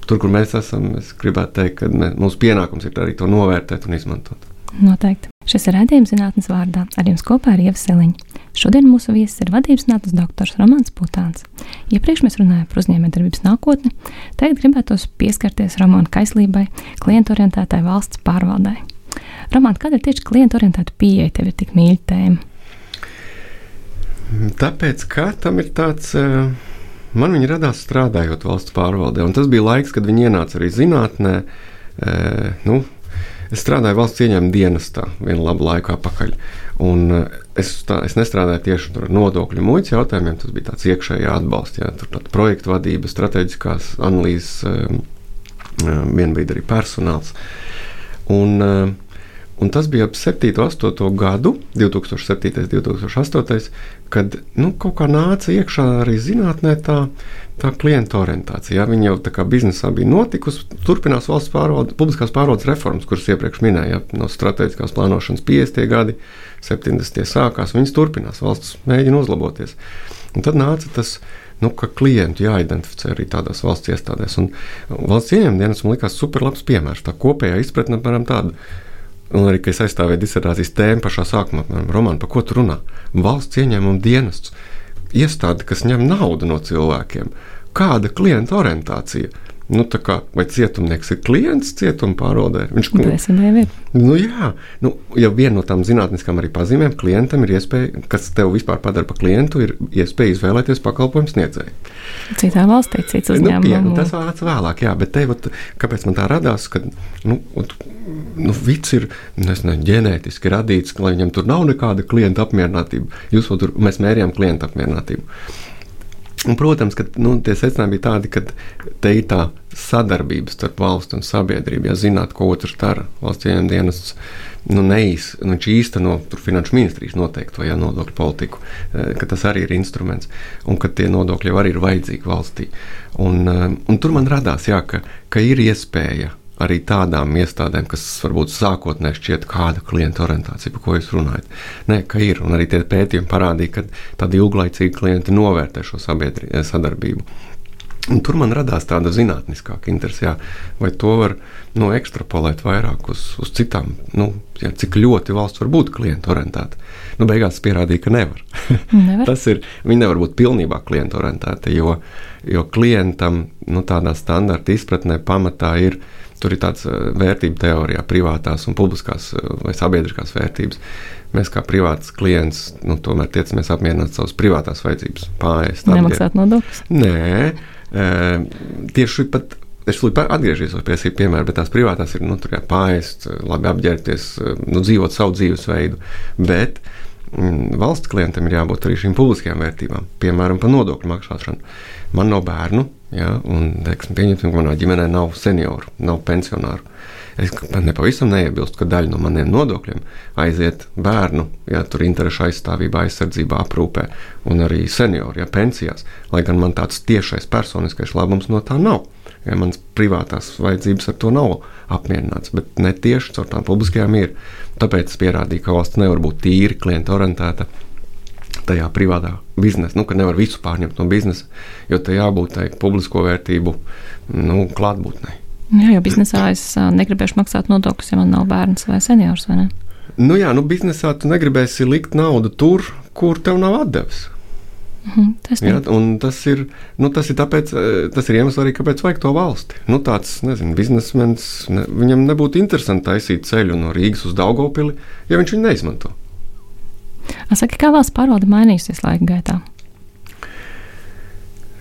tur, kur mēs esam, es gribētu teikt, ka mē, mūsu pienākums ir arī to novērtēt un izmantot. Noteikti. Šis ir redzējums zinātnes vārdā. Ar jums kopā ir Ieva Seliņa. Šodien mūsu viesis ir vadības zinātnes doktors Romanis Putāns. Iepriekš mēs runājām par uzņēmējdarbības nākotni, tagad gribētos pieskarties Romāna kaislībai, klientu orientētai valsts pārvaldē. Romāna, kādēļ tieši klientu orientēta pieeja tev ir tik mīļa tēma? Tāpēc, ka tam ir tāds. Uh Man viņa radās strādājot valsts pārvaldē, un tas bija laiks, kad viņi ienāca arī zinātnē. E, nu, es strādāju valsts ieņēmuma dienestā vienu labu laiku atpakaļ. Un es, tā, es nestrādāju tieši ar nodokļu muitas jautājumiem, tas bija tāds iekšējā atbalsts, jā, tur tāda projekta vadība, strateģiskās analīzes, vienbrīd arī personāls. Un, un tas bija ap 7, 8 gadu, 2007, 2008, kad nu, kaut kā nāca iekšā arī zinātnē tā, tā klienta orientācija. Ja? Viņa jau tā kā biznesā bija notikusi, turpinās valsts pārvaldes, publiskās pārvaldes reformas, kuras iepriekš minēju, ja? no strateģiskās plānošanas 50. gadi, 70. sākās, viņas turpinās, valsts mēģina uzlaboties. Un tad nāca tas nu, ka klientu jāidentificē arī tādās valsts iestādēs. Un valsts ieņēmuma dienas man likās superlabs piemērs. Tā kopējā izpratne, piemēram, tāda Un arī, kad es aizstāvēju disertācijas tēmu pašā sākumā, romānu, par ko tu runā? Valsts ieņēmuma dienests, iestāde, kas ņem naudu no cilvēkiem. kāda klienta orientācija. Nu, kā, vai cietumnieks ir klients cietuma pārvaldē? Viņš nu, ir. Nu, jā, nu, ja viena no tām zinātniskām arī pazīmēm klientam ir iespēja, kas tev vispār padara par klientu, ir iespēja izvēlēties pakalpojumu sniedzēju. Citā valstī, cits uzņēmums. Nu, pie, tas vārds vēlāk, jā, bet te, vat, kāpēc man tā radās, ka, nu, nu viss ir nezinu, ģenētiski radīts, lai viņam tur nav nekāda klienta apmierinātība. Jūs tur, mēs mērījām klienta apmierinātību. Un, protams, ka nu, tie secinājumi bija tādi, ka te ir tā sadarbība starp valstu un sabiedrību. Ja zināt, ko otrs dara, valsts ieņem dienests nu, neīs, nu, īsteno finanšu ministrijas noteikto ja, nodokļu politiku, eh, ka tas arī ir instruments un ka tie nodokļi jau arī ir vajadzīgi valstī. Un, eh, un tur man radās, jā, ka, ka ir iespēja arī tādām iestādēm, kas varbūt sākotnēji šķiet kāda klienta orientācija, par ko jūs runājat. Nē, ka ir, un arī tie pētījumi parādīja, ka tādi ilglaicīgi klienti novērtē šo sadarbību. Un tur man radās tāda zinātniskāka interese, jā, vai to var nu, ekstrapolēt vairāk uz, uz citām, nu, jā, cik ļoti valsts var būt klienta orientēta. Nu, beigās pierādīja, ka nevar. nevar. Tas ir, viņi nevar būt pilnībā klienta orientēti, jo, jo klientam nu, tādā standarta izpratnē pamatā ir Tur ir tāds eh, vērtību teorijā, privātās un publiskās eh, vai sabiedriskās vērtības. Mēs kā privāts klients nu, tomēr tiecamies apmierināt savas privātās vajadzības, pārējais. Nemaksāt nodokļus? Nē, tieši pat. Es atgriežos pie šī piemēra, bet tās privātās ir nu, pāriest, labi apģērbties, nu, dzīvot savu dzīvesveidu. Bet mm, valsts klientam ir jābūt arī šīm publiskajām vērtībām, piemēram, par nodokļu maksāšanu. Man nav bērnu, Ja, un, teiksim, pieņemsim, ka manā ģimenē nav senioru, nav pensionāru. Es nepavisam neiebilstu, ka daļa no maniem nodokļiem aiziet bērnu, ja tur interešu aizstāvībā, aizsardzībā, aprūpē, un arī senioru, ja pensijās. Lai gan man tāds tiešais personiskais labums no tā nav. Ja manas privātās vajadzības ar to nav apmierināts, bet ne tieši caur tām publiskajām ir. Tāpēc es pierādīju, ka valsts nevar būt tīri klienta orientēta tajā privātā biznesa, nu, ka nevar visu pārņemt no biznesa, jo tai jābūt tai publisko vērtību nu, klātbūtnei. Jā, jo biznesā es negribēšu maksāt nodokļus, ja man nav bērns vai seniors. Vai ne? nu, jā, nu, biznesā tu negribēsi likt naudu tur, kur tev nav atdevis. Mhm, tas, ja, tas, ir, nu, tas ir tāpēc, tas ir iemesls arī, kāpēc vajag to valsti. Nu, tāds nezinu, biznesmenis, ne, viņam nebūtu interesanti taisīt ceļu no Rīgas uz Daugopili, ja viņš viņu neizmanto. Saki, kā valsts pārvalde mainīsies laika gaitā?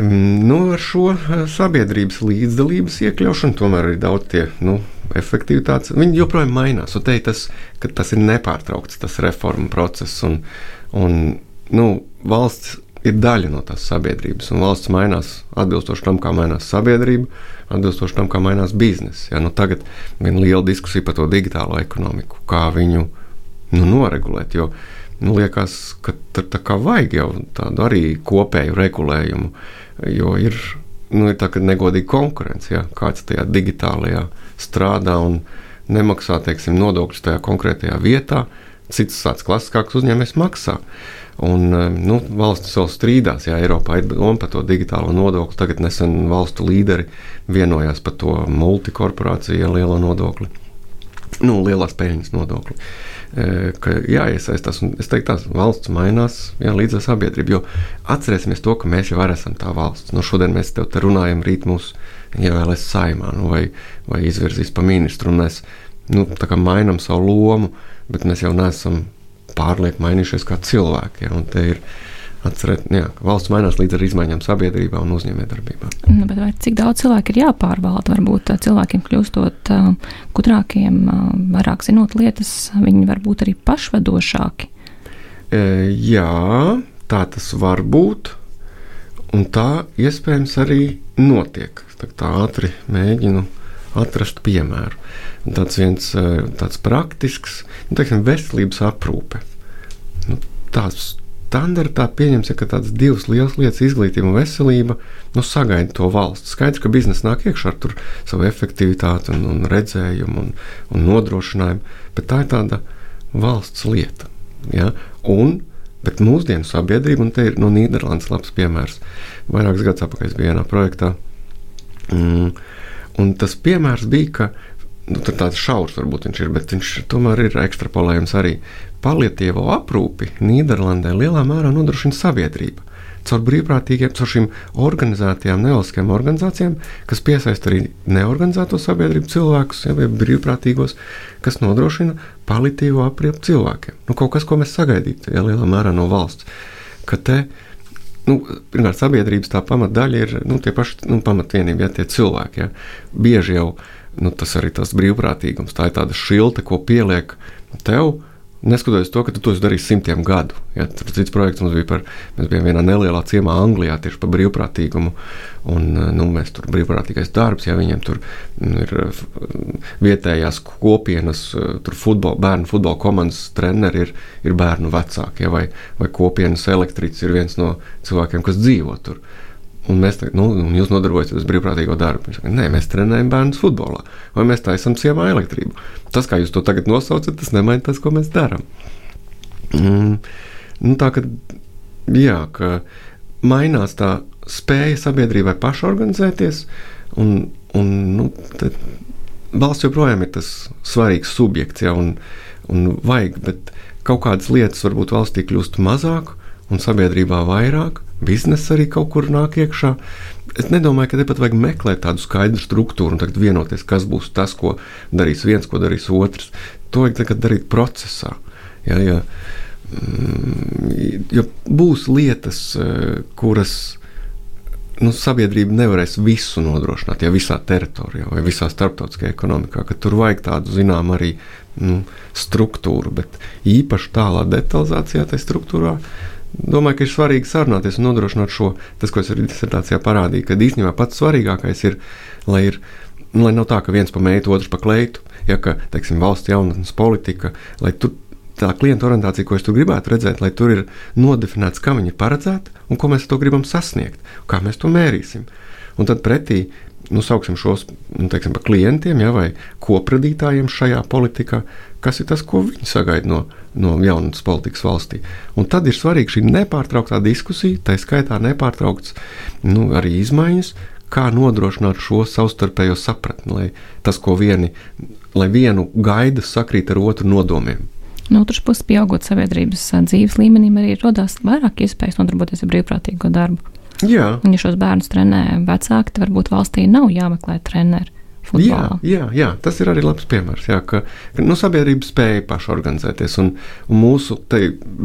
Mm, nu, ar šo eh, sabiedrības līdzdalības iekļaušanu tomēr ir daudz tie nu, efektivitātes. Viņi joprojām mainās. Un te tas, tas ir nepārtraukts, tas reformu process. Un, un, nu, valsts ir daļa no tās sabiedrības, un valsts mainās atbilstoši tam, kā mainās sabiedrība, atbilstoši tam, kā mainās biznesa. Ja, nu, tagad ir liela diskusija par to digitālo ekonomiku, kā viņu nu, noregulēt. Jo, uh, nu, liekas, ka tur tā kā vajag jau tādu arī kopēju regulējumu, jo ir, nu, ir tā kā negodīga konkurence, ja kāds tajā digitālajā strādā un nemaksā, teiksim, nodokļus tajā konkrētajā vietā, cits tāds klasiskāks uzņēmējs maksā. Un, nu, valstis vēl strīdās, ja Eiropā ir doma par to digitālo nodokli. Tagad nesen valstu līderi vienojās par to multikorporāciju lielo nodokli, nu, lielās peļņas nodokli. Uh, ka jāiesaistās. Es teiktu, tās valsts mainās jā, līdz ar sabiedrību. Jo atcerēsimies to, ka mēs jau esam tā valsts. Nu, šodien mēs te runājam, rīt mūs ievēlēs saimā nu, vai, vai izvirzīs pa ministru. Mēs nu, mainām savu lomu, bet mēs jau neesam pārlieku mainījušies kā cilvēki. Ja, atcerēt, jā, ka valsts mainās līdz ar izmaiņām sabiedrībā un uzņēmējdarbībā. Nu, cik daudz cilvēku ir jāpārvalda? Varbūt cilvēkiem kļūstot uh, gudrākiem, uh, vairāk zinot lietas, viņi var būt arī pašvadošāki. E, jā, tā tas var būt. Un tā iespējams arī notiek. Tā, tā ātri mēģinu atrast piemēru. Tāds viens tāds praktisks, nu, teiksim, veselības aprūpe. Nu, tās standartā pieņemsim, ka tādas divas lielas lietas, izglītība un veselība, nu, sagaida to valsts. Skaidrs, ka biznesa nāk iekšā ar savu efektivitāti un, un redzējumu un, un nodrošinājumu, bet tā ir tāda valsts lieta. Ja? Un, bet mūsdienu sabiedrība, un te ir no Nīderlandes labs piemērs, vairākus gadus atpakaļ bija vienā projektā. Mm, un tas piemērs bija, ka nu, tāds šaurs varbūt viņš ir, bet viņš tomēr ir ekstrapolējams arī. Palietīvo aprūpi Nīderlandē lielā mērā nodrošina sabiedrība caur brīvprātīgiem, caur šīm organizētajām, nevalstiskajām organizācijām, kas piesaista arī neorganizēto sabiedrību cilvēkus, ja, vai brīvprātīgos, kas nodrošina palitīvo apriepu cilvēkiem. Nu, kaut kas, ko mēs sagaidītu, ja lielā mērā no valsts. Ka te, nu, pirmkārt, sabiedrības tā pamatdaļa ir nu, tie paši nu, pamatvienība, ja tie cilvēki. Ja. Bieži jau nu, tas arī tas brīvprātīgums, tā ir tāda šilta, ko pieliek tev Neskatoties to, ka tu to darīsi simtiem gadu. Ja, tur cits projekts mums bija par, mēs bijām vienā nelielā ciemā Anglijā tieši par brīvprātīgumu. Un, nu, mēs tur brīvprātīgais darbs, ja viņiem tur nu, ir vietējās kopienas, tur futbol, bērnu futbola komandas treneri ir, ir bērnu vecāki, ja, vai, vai kopienas elektricis ir viens no cilvēkiem, kas dzīvo tur. Un mēs tagad, nu, jūs nodarbojaties ar brīvprātīgo darbu. Saka, Nē, mēs trenējam bērnus futbolā, vai mēs taisām ciemā elektrību. Tas, kā jūs to tagad nosaucat, tas nemaina tas, ko mēs darām. Mm, nu, tā kā jā, ka mainās tā spēja sabiedrībai pašorganizēties, un, un nu, valsts joprojām ir tas svarīgs subjekts, ja, un, un vajag, bet kaut kādas lietas varbūt valstī kļūst mazāk un sabiedrībā vairāk biznesa arī kaut kur nāk iekšā. Es nedomāju, ka te pat vajag meklēt tādu skaidru struktūru un tagad vienoties, kas būs tas, ko darīs viens, ko darīs otrs. To vajag tagad darīt procesā. Ja, ja, mm, ja būs lietas, eh, kuras nu, sabiedrība nevarēs visu nodrošināt, ja visā teritorijā vai visā starptautiskajā ekonomikā, ka tur vajag tādu zinām arī nu, struktūru, bet īpaši tālā detalizācijā tajā struktūrā Domāju, ka ir svarīgi sarunāties un nodrošināt šo, tas, ko es arī disertācijā parādīju, ka īstenībā pats svarīgākais ir, lai, ir, lai nav tā, ka viens pa meitu, otrs pa kleitu, ja ka, teiksim, valsts jaunatnes politika, lai tur tā klienta orientācija, ko es tur gribētu redzēt, lai tur ir nodefinēts, kam viņi ir paredzēti un ko mēs to gribam sasniegt, kā mēs to mērīsim. Un tad pretī nu, sauksim šos nu, teiksim, klientiem ja, vai kopradītājiem šajā politikā, kas ir tas, ko viņi sagaida no, no jaunatnes politikas valstī. Un tad ir svarīga šī nepārtrauktā diskusija, tā skaitā nepārtraukts nu, arī izmaiņas, kā nodrošināt šo savstarpējo sapratni, lai tas, ko vieni, lai vienu gaidas sakrīt ar otru nodomiem. No otras puses, pieaugot sabiedrības dzīves līmenim, arī radās vairāk iespējas nodarboties ar brīvprātīgo darbu. Jā. Un, ja šos bērnus trenē vecāki, tad varbūt valstī nav jāmeklē treneri. Jā, jā, jā, tas ir arī labs piemērs. Jā, ka nu, sabiedrība spēja pašorganizēties, un, un mūsu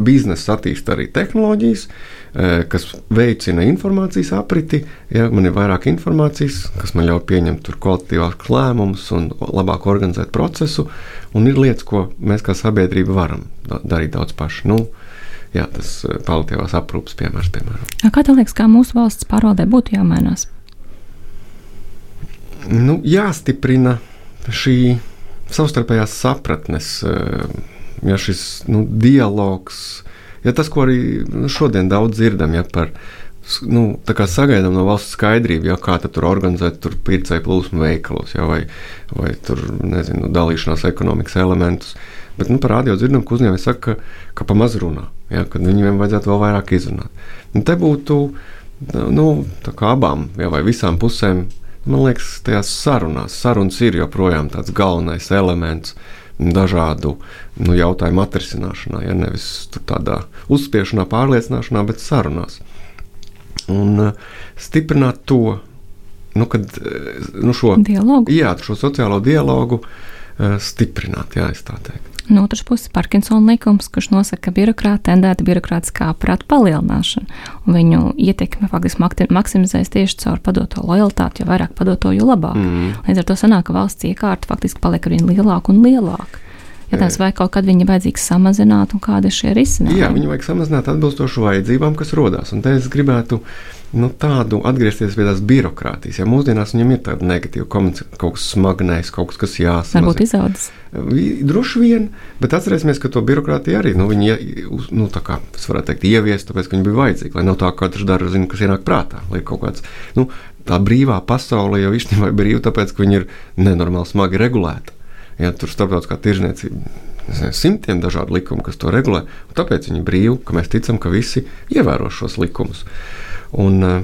biznesa attīstīja arī tehnoloģijas, eh, kas veicina informācijas apriti. Ja man ir vairāk informācijas, kas man ļauj pieņemt kvalitatīvākus lēmumus un labāk organizēt procesu, un ir lietas, ko mēs kā sabiedrība varam darīt daudz paši. Nu, jā, tas eh, paliatīvās aprūpes piemērs. Piemēram. Kā tev liekas, kā mūsu valsts pārvaldē būtu jāmainās? Nu, jāstiprina šī savstarpējās sapratnes, eh, ja šis nu, dialogs, ja tas, ko arī nu, šodien daudz dzirdam, ja par nu, sagaidām no valsts skaidrību, ja, kā tur organizēt tur pircēju plūsmu veikalos, ja, vai, vai tur, nezinu, dalīšanās ekonomikas elementus. Bet nu, par radio dzirdam, ka uzņēmēji saka, ka, ka pa maz runā, ja, ka viņiem vajadzētu vēl vairāk izrunāt. Un te būtu nu, abām ja, vai visām pusēm, man liekas, tajās sarunās. Sarunas ir joprojām tāds galvenais elements dažādu nu, jautājumu atrisināšanā, ja nevis tādā uzspiešanā, pārliecināšanā, bet sarunās. Un uh, stiprināt to, nu, kad, nu, šo dialogu. Jā, šo sociālo dialogu uh, stiprināt, jā, es tā teiktu. No otras puses, Parkinsona likums, kurš nosaka, ka birokrāti tendēta birokrātiskā aprāta palielināšana, un viņu ietekme faktiski maksimizēs tieši caur padoto lojalitāti, jo vairāk padoto, jo labāk. Mm. Līdz ar to sanāk, ka valsts iekārta faktiski paliek ar vien lielāku un lielāku. Jautājums, vai kaut kad viņi vajadzīgs samazināt, un kādi ir šie risinājumi? Jā, viņi vajag samazināt atbilstoši vajadzībām, kas rodas. Un te es gribētu nu, tādu atgriezties pie tās birokrātijas. Ja mūsdienās viņam ir tāda negatīva komunikācija, kaut kas smagnējs, kaut kas, kas jāsaka. Varbūt izaudzis. Droši vien, bet atcerēsimies, ka to birokrātiju arī nu, viņi, nu, tā kā es varētu teikt, ieviest, tāpēc, ka viņi bija vajadzīgi. Lai nav tā, ka katrs dara, zina, kas ienāk prātā. Lai kaut kāds, nu, tā brīvā pasaule jau īstenībā ir brīva, tāpēc, ka viņi ir nenormāli smagi regulēti. Ja, tur starptautiskā tirzniecība simtiem dažādu likumu, kas to regulē. Tāpēc viņi brīvi, ka mēs ticam, ka visi ievēros šos likumus. Un, eh,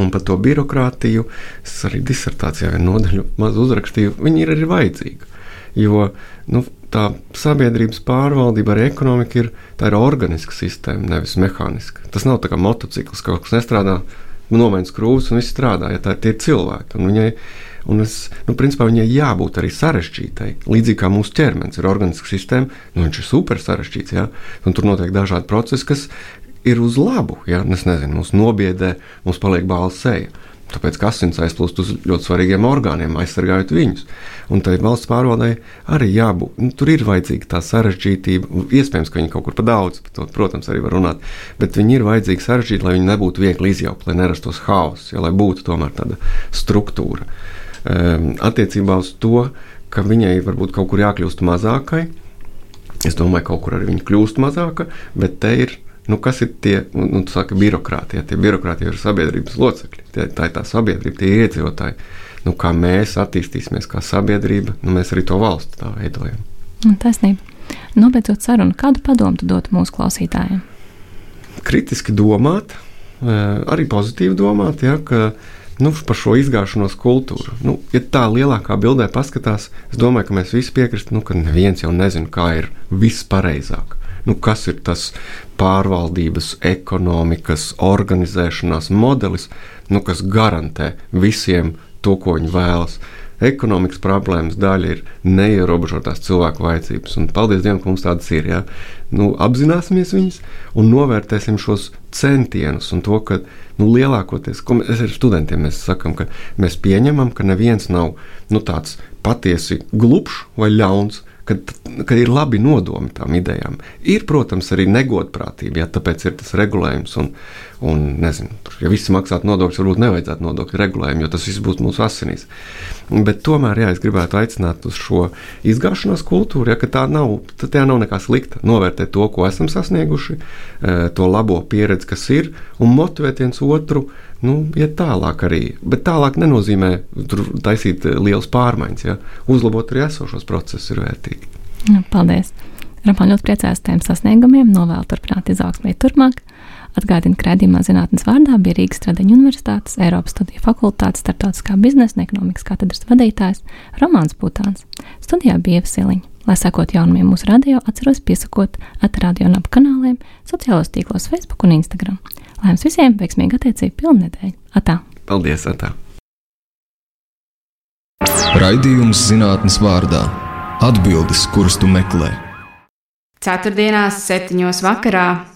Un par to birokrātiju es arī disertācijā vienu nodaļu maz uzrakstīju. Viņi ir arī vajadzīgi. Jo nu, tā sabiedrības pārvaldība, arī ekonomika ir, ir organiska sistēma, nevis mehāniska. Tas nav kā motociklis, kaut kas nestrādā, nomainīt skrūves un viss strādā. Ja tā ir cilvēki. Un viņai, un es, nu, principā viņai jābūt arī sarežģītai. Līdzīgi kā mūsu ķermenis ir organiska sistēma, nu, viņš ir super sarežģīts. Ja? Un tur notiek dažādi procesi, kas ir uz labu. Ja? Es nezinu, mums nobiedē, mums paliek bāla seja. Tāpēc asins aizplūst uz ļoti svarīgiem orgāniem, aizsargājot viņus. Un tai valsts pārvaldei arī jābūt. Nu, tur ir vajadzīga tā sarežģītība. Iespējams, ka viņi kaut kur pa daudz, par to, protams, arī var runāt. Bet viņi ir vajadzīgi sarežģīti, lai viņi nebūtu viegli izjaukt, lai nerastos haoss, ja, lai būtu tomēr tāda struktūra. Um, attiecībā uz to, ka viņai varbūt kaut kur jākļūst mazākai, es domāju, ka kaut kur arī viņa kļūst mazāka, bet te ir Nu, kas ir tie nu, nu saka, birokrātie? Tie birokrātie ir sabiedrības locekļi, tie, tā ir tā sabiedrība, tie ir iedzīvotāji. Nu, kā mēs attīstīsimies kā sabiedrība, nu, mēs arī to valsti tā veidojam. Taisnība. Nobeidzot sarunu, kādu padomu tu dotu mūsu klausītājiem? Kritiski domāt, eh, arī pozitīvi domāt, ja, ka nu, par šo izgāšanos kultūru. Nu, ja tā lielākā bildē paskatās, es domāju, ka mēs visi piekristu, nu, ka neviens jau nezina, kā ir viss pareizāk nu, kas ir tas pārvaldības, ekonomikas, organizēšanās modelis, nu, kas garantē visiem to, ko viņi vēlas. Ekonomikas problēmas daļa ir neierobežotās cilvēku vajadzības. Un paldies Dievam, ka mums tādas ir. Ja? Nu, apzināsimies viņas un novērtēsim šos centienus un to, ka nu, lielākoties, ko mēs ar studentiem mēs sakām, ka mēs pieņemam, ka neviens nav nu, tāds patiesi glupšs vai ļauns kad, kad ir labi nodomi tām idejām. Ir, protams, arī negodprātība, ja tāpēc ir tas regulējums. Un, un nezinu, ja visi maksātu nodokļus, varbūt nevajadzētu nodokļu regulējumu, jo tas viss būtu mūsu asinīs. Bet tomēr, jā, es gribētu aicināt uz šo izgāšanās kultūru, ja tā nav, tā nav nekā slikta. Novērtēt to, ko esam sasnieguši, eh, to labo pieredzi, kas ir, un motivēt viens otru nu, iet tālāk arī. Bet tālāk nenozīmē taisīt eh, lielas pārmaiņas. Ja? Uzlabot arī esošos procesus ir vērtīgi. Nu, paldies! Ramān ļoti priecājos par tiem sasniegumiem, novēlu turpināt izaugsmē turpmāk. Atgādina, ka redzamā zinātnes vārdā bija Rīgas Tradeņu Universitātes, Eiropas Studiju fakultātes, starptautiskā biznesa un ekonomikas katedras vadītājs Romāns Putāns. Studijā bija Ievasiliņa. Lai sekot jaunumiem mūsu radio, atceros piesakot atradio un ap kanāliem, sociālos tīklos Facebook un Instagram. Lai jums visiem veiksmīgi attiecīgi pilnnedēļa. Atā! Paldies, Atā! Raidījums zinātnes vārdā - atbildes, kuras tu meklē. Ceturtdienās, septiņos vakarā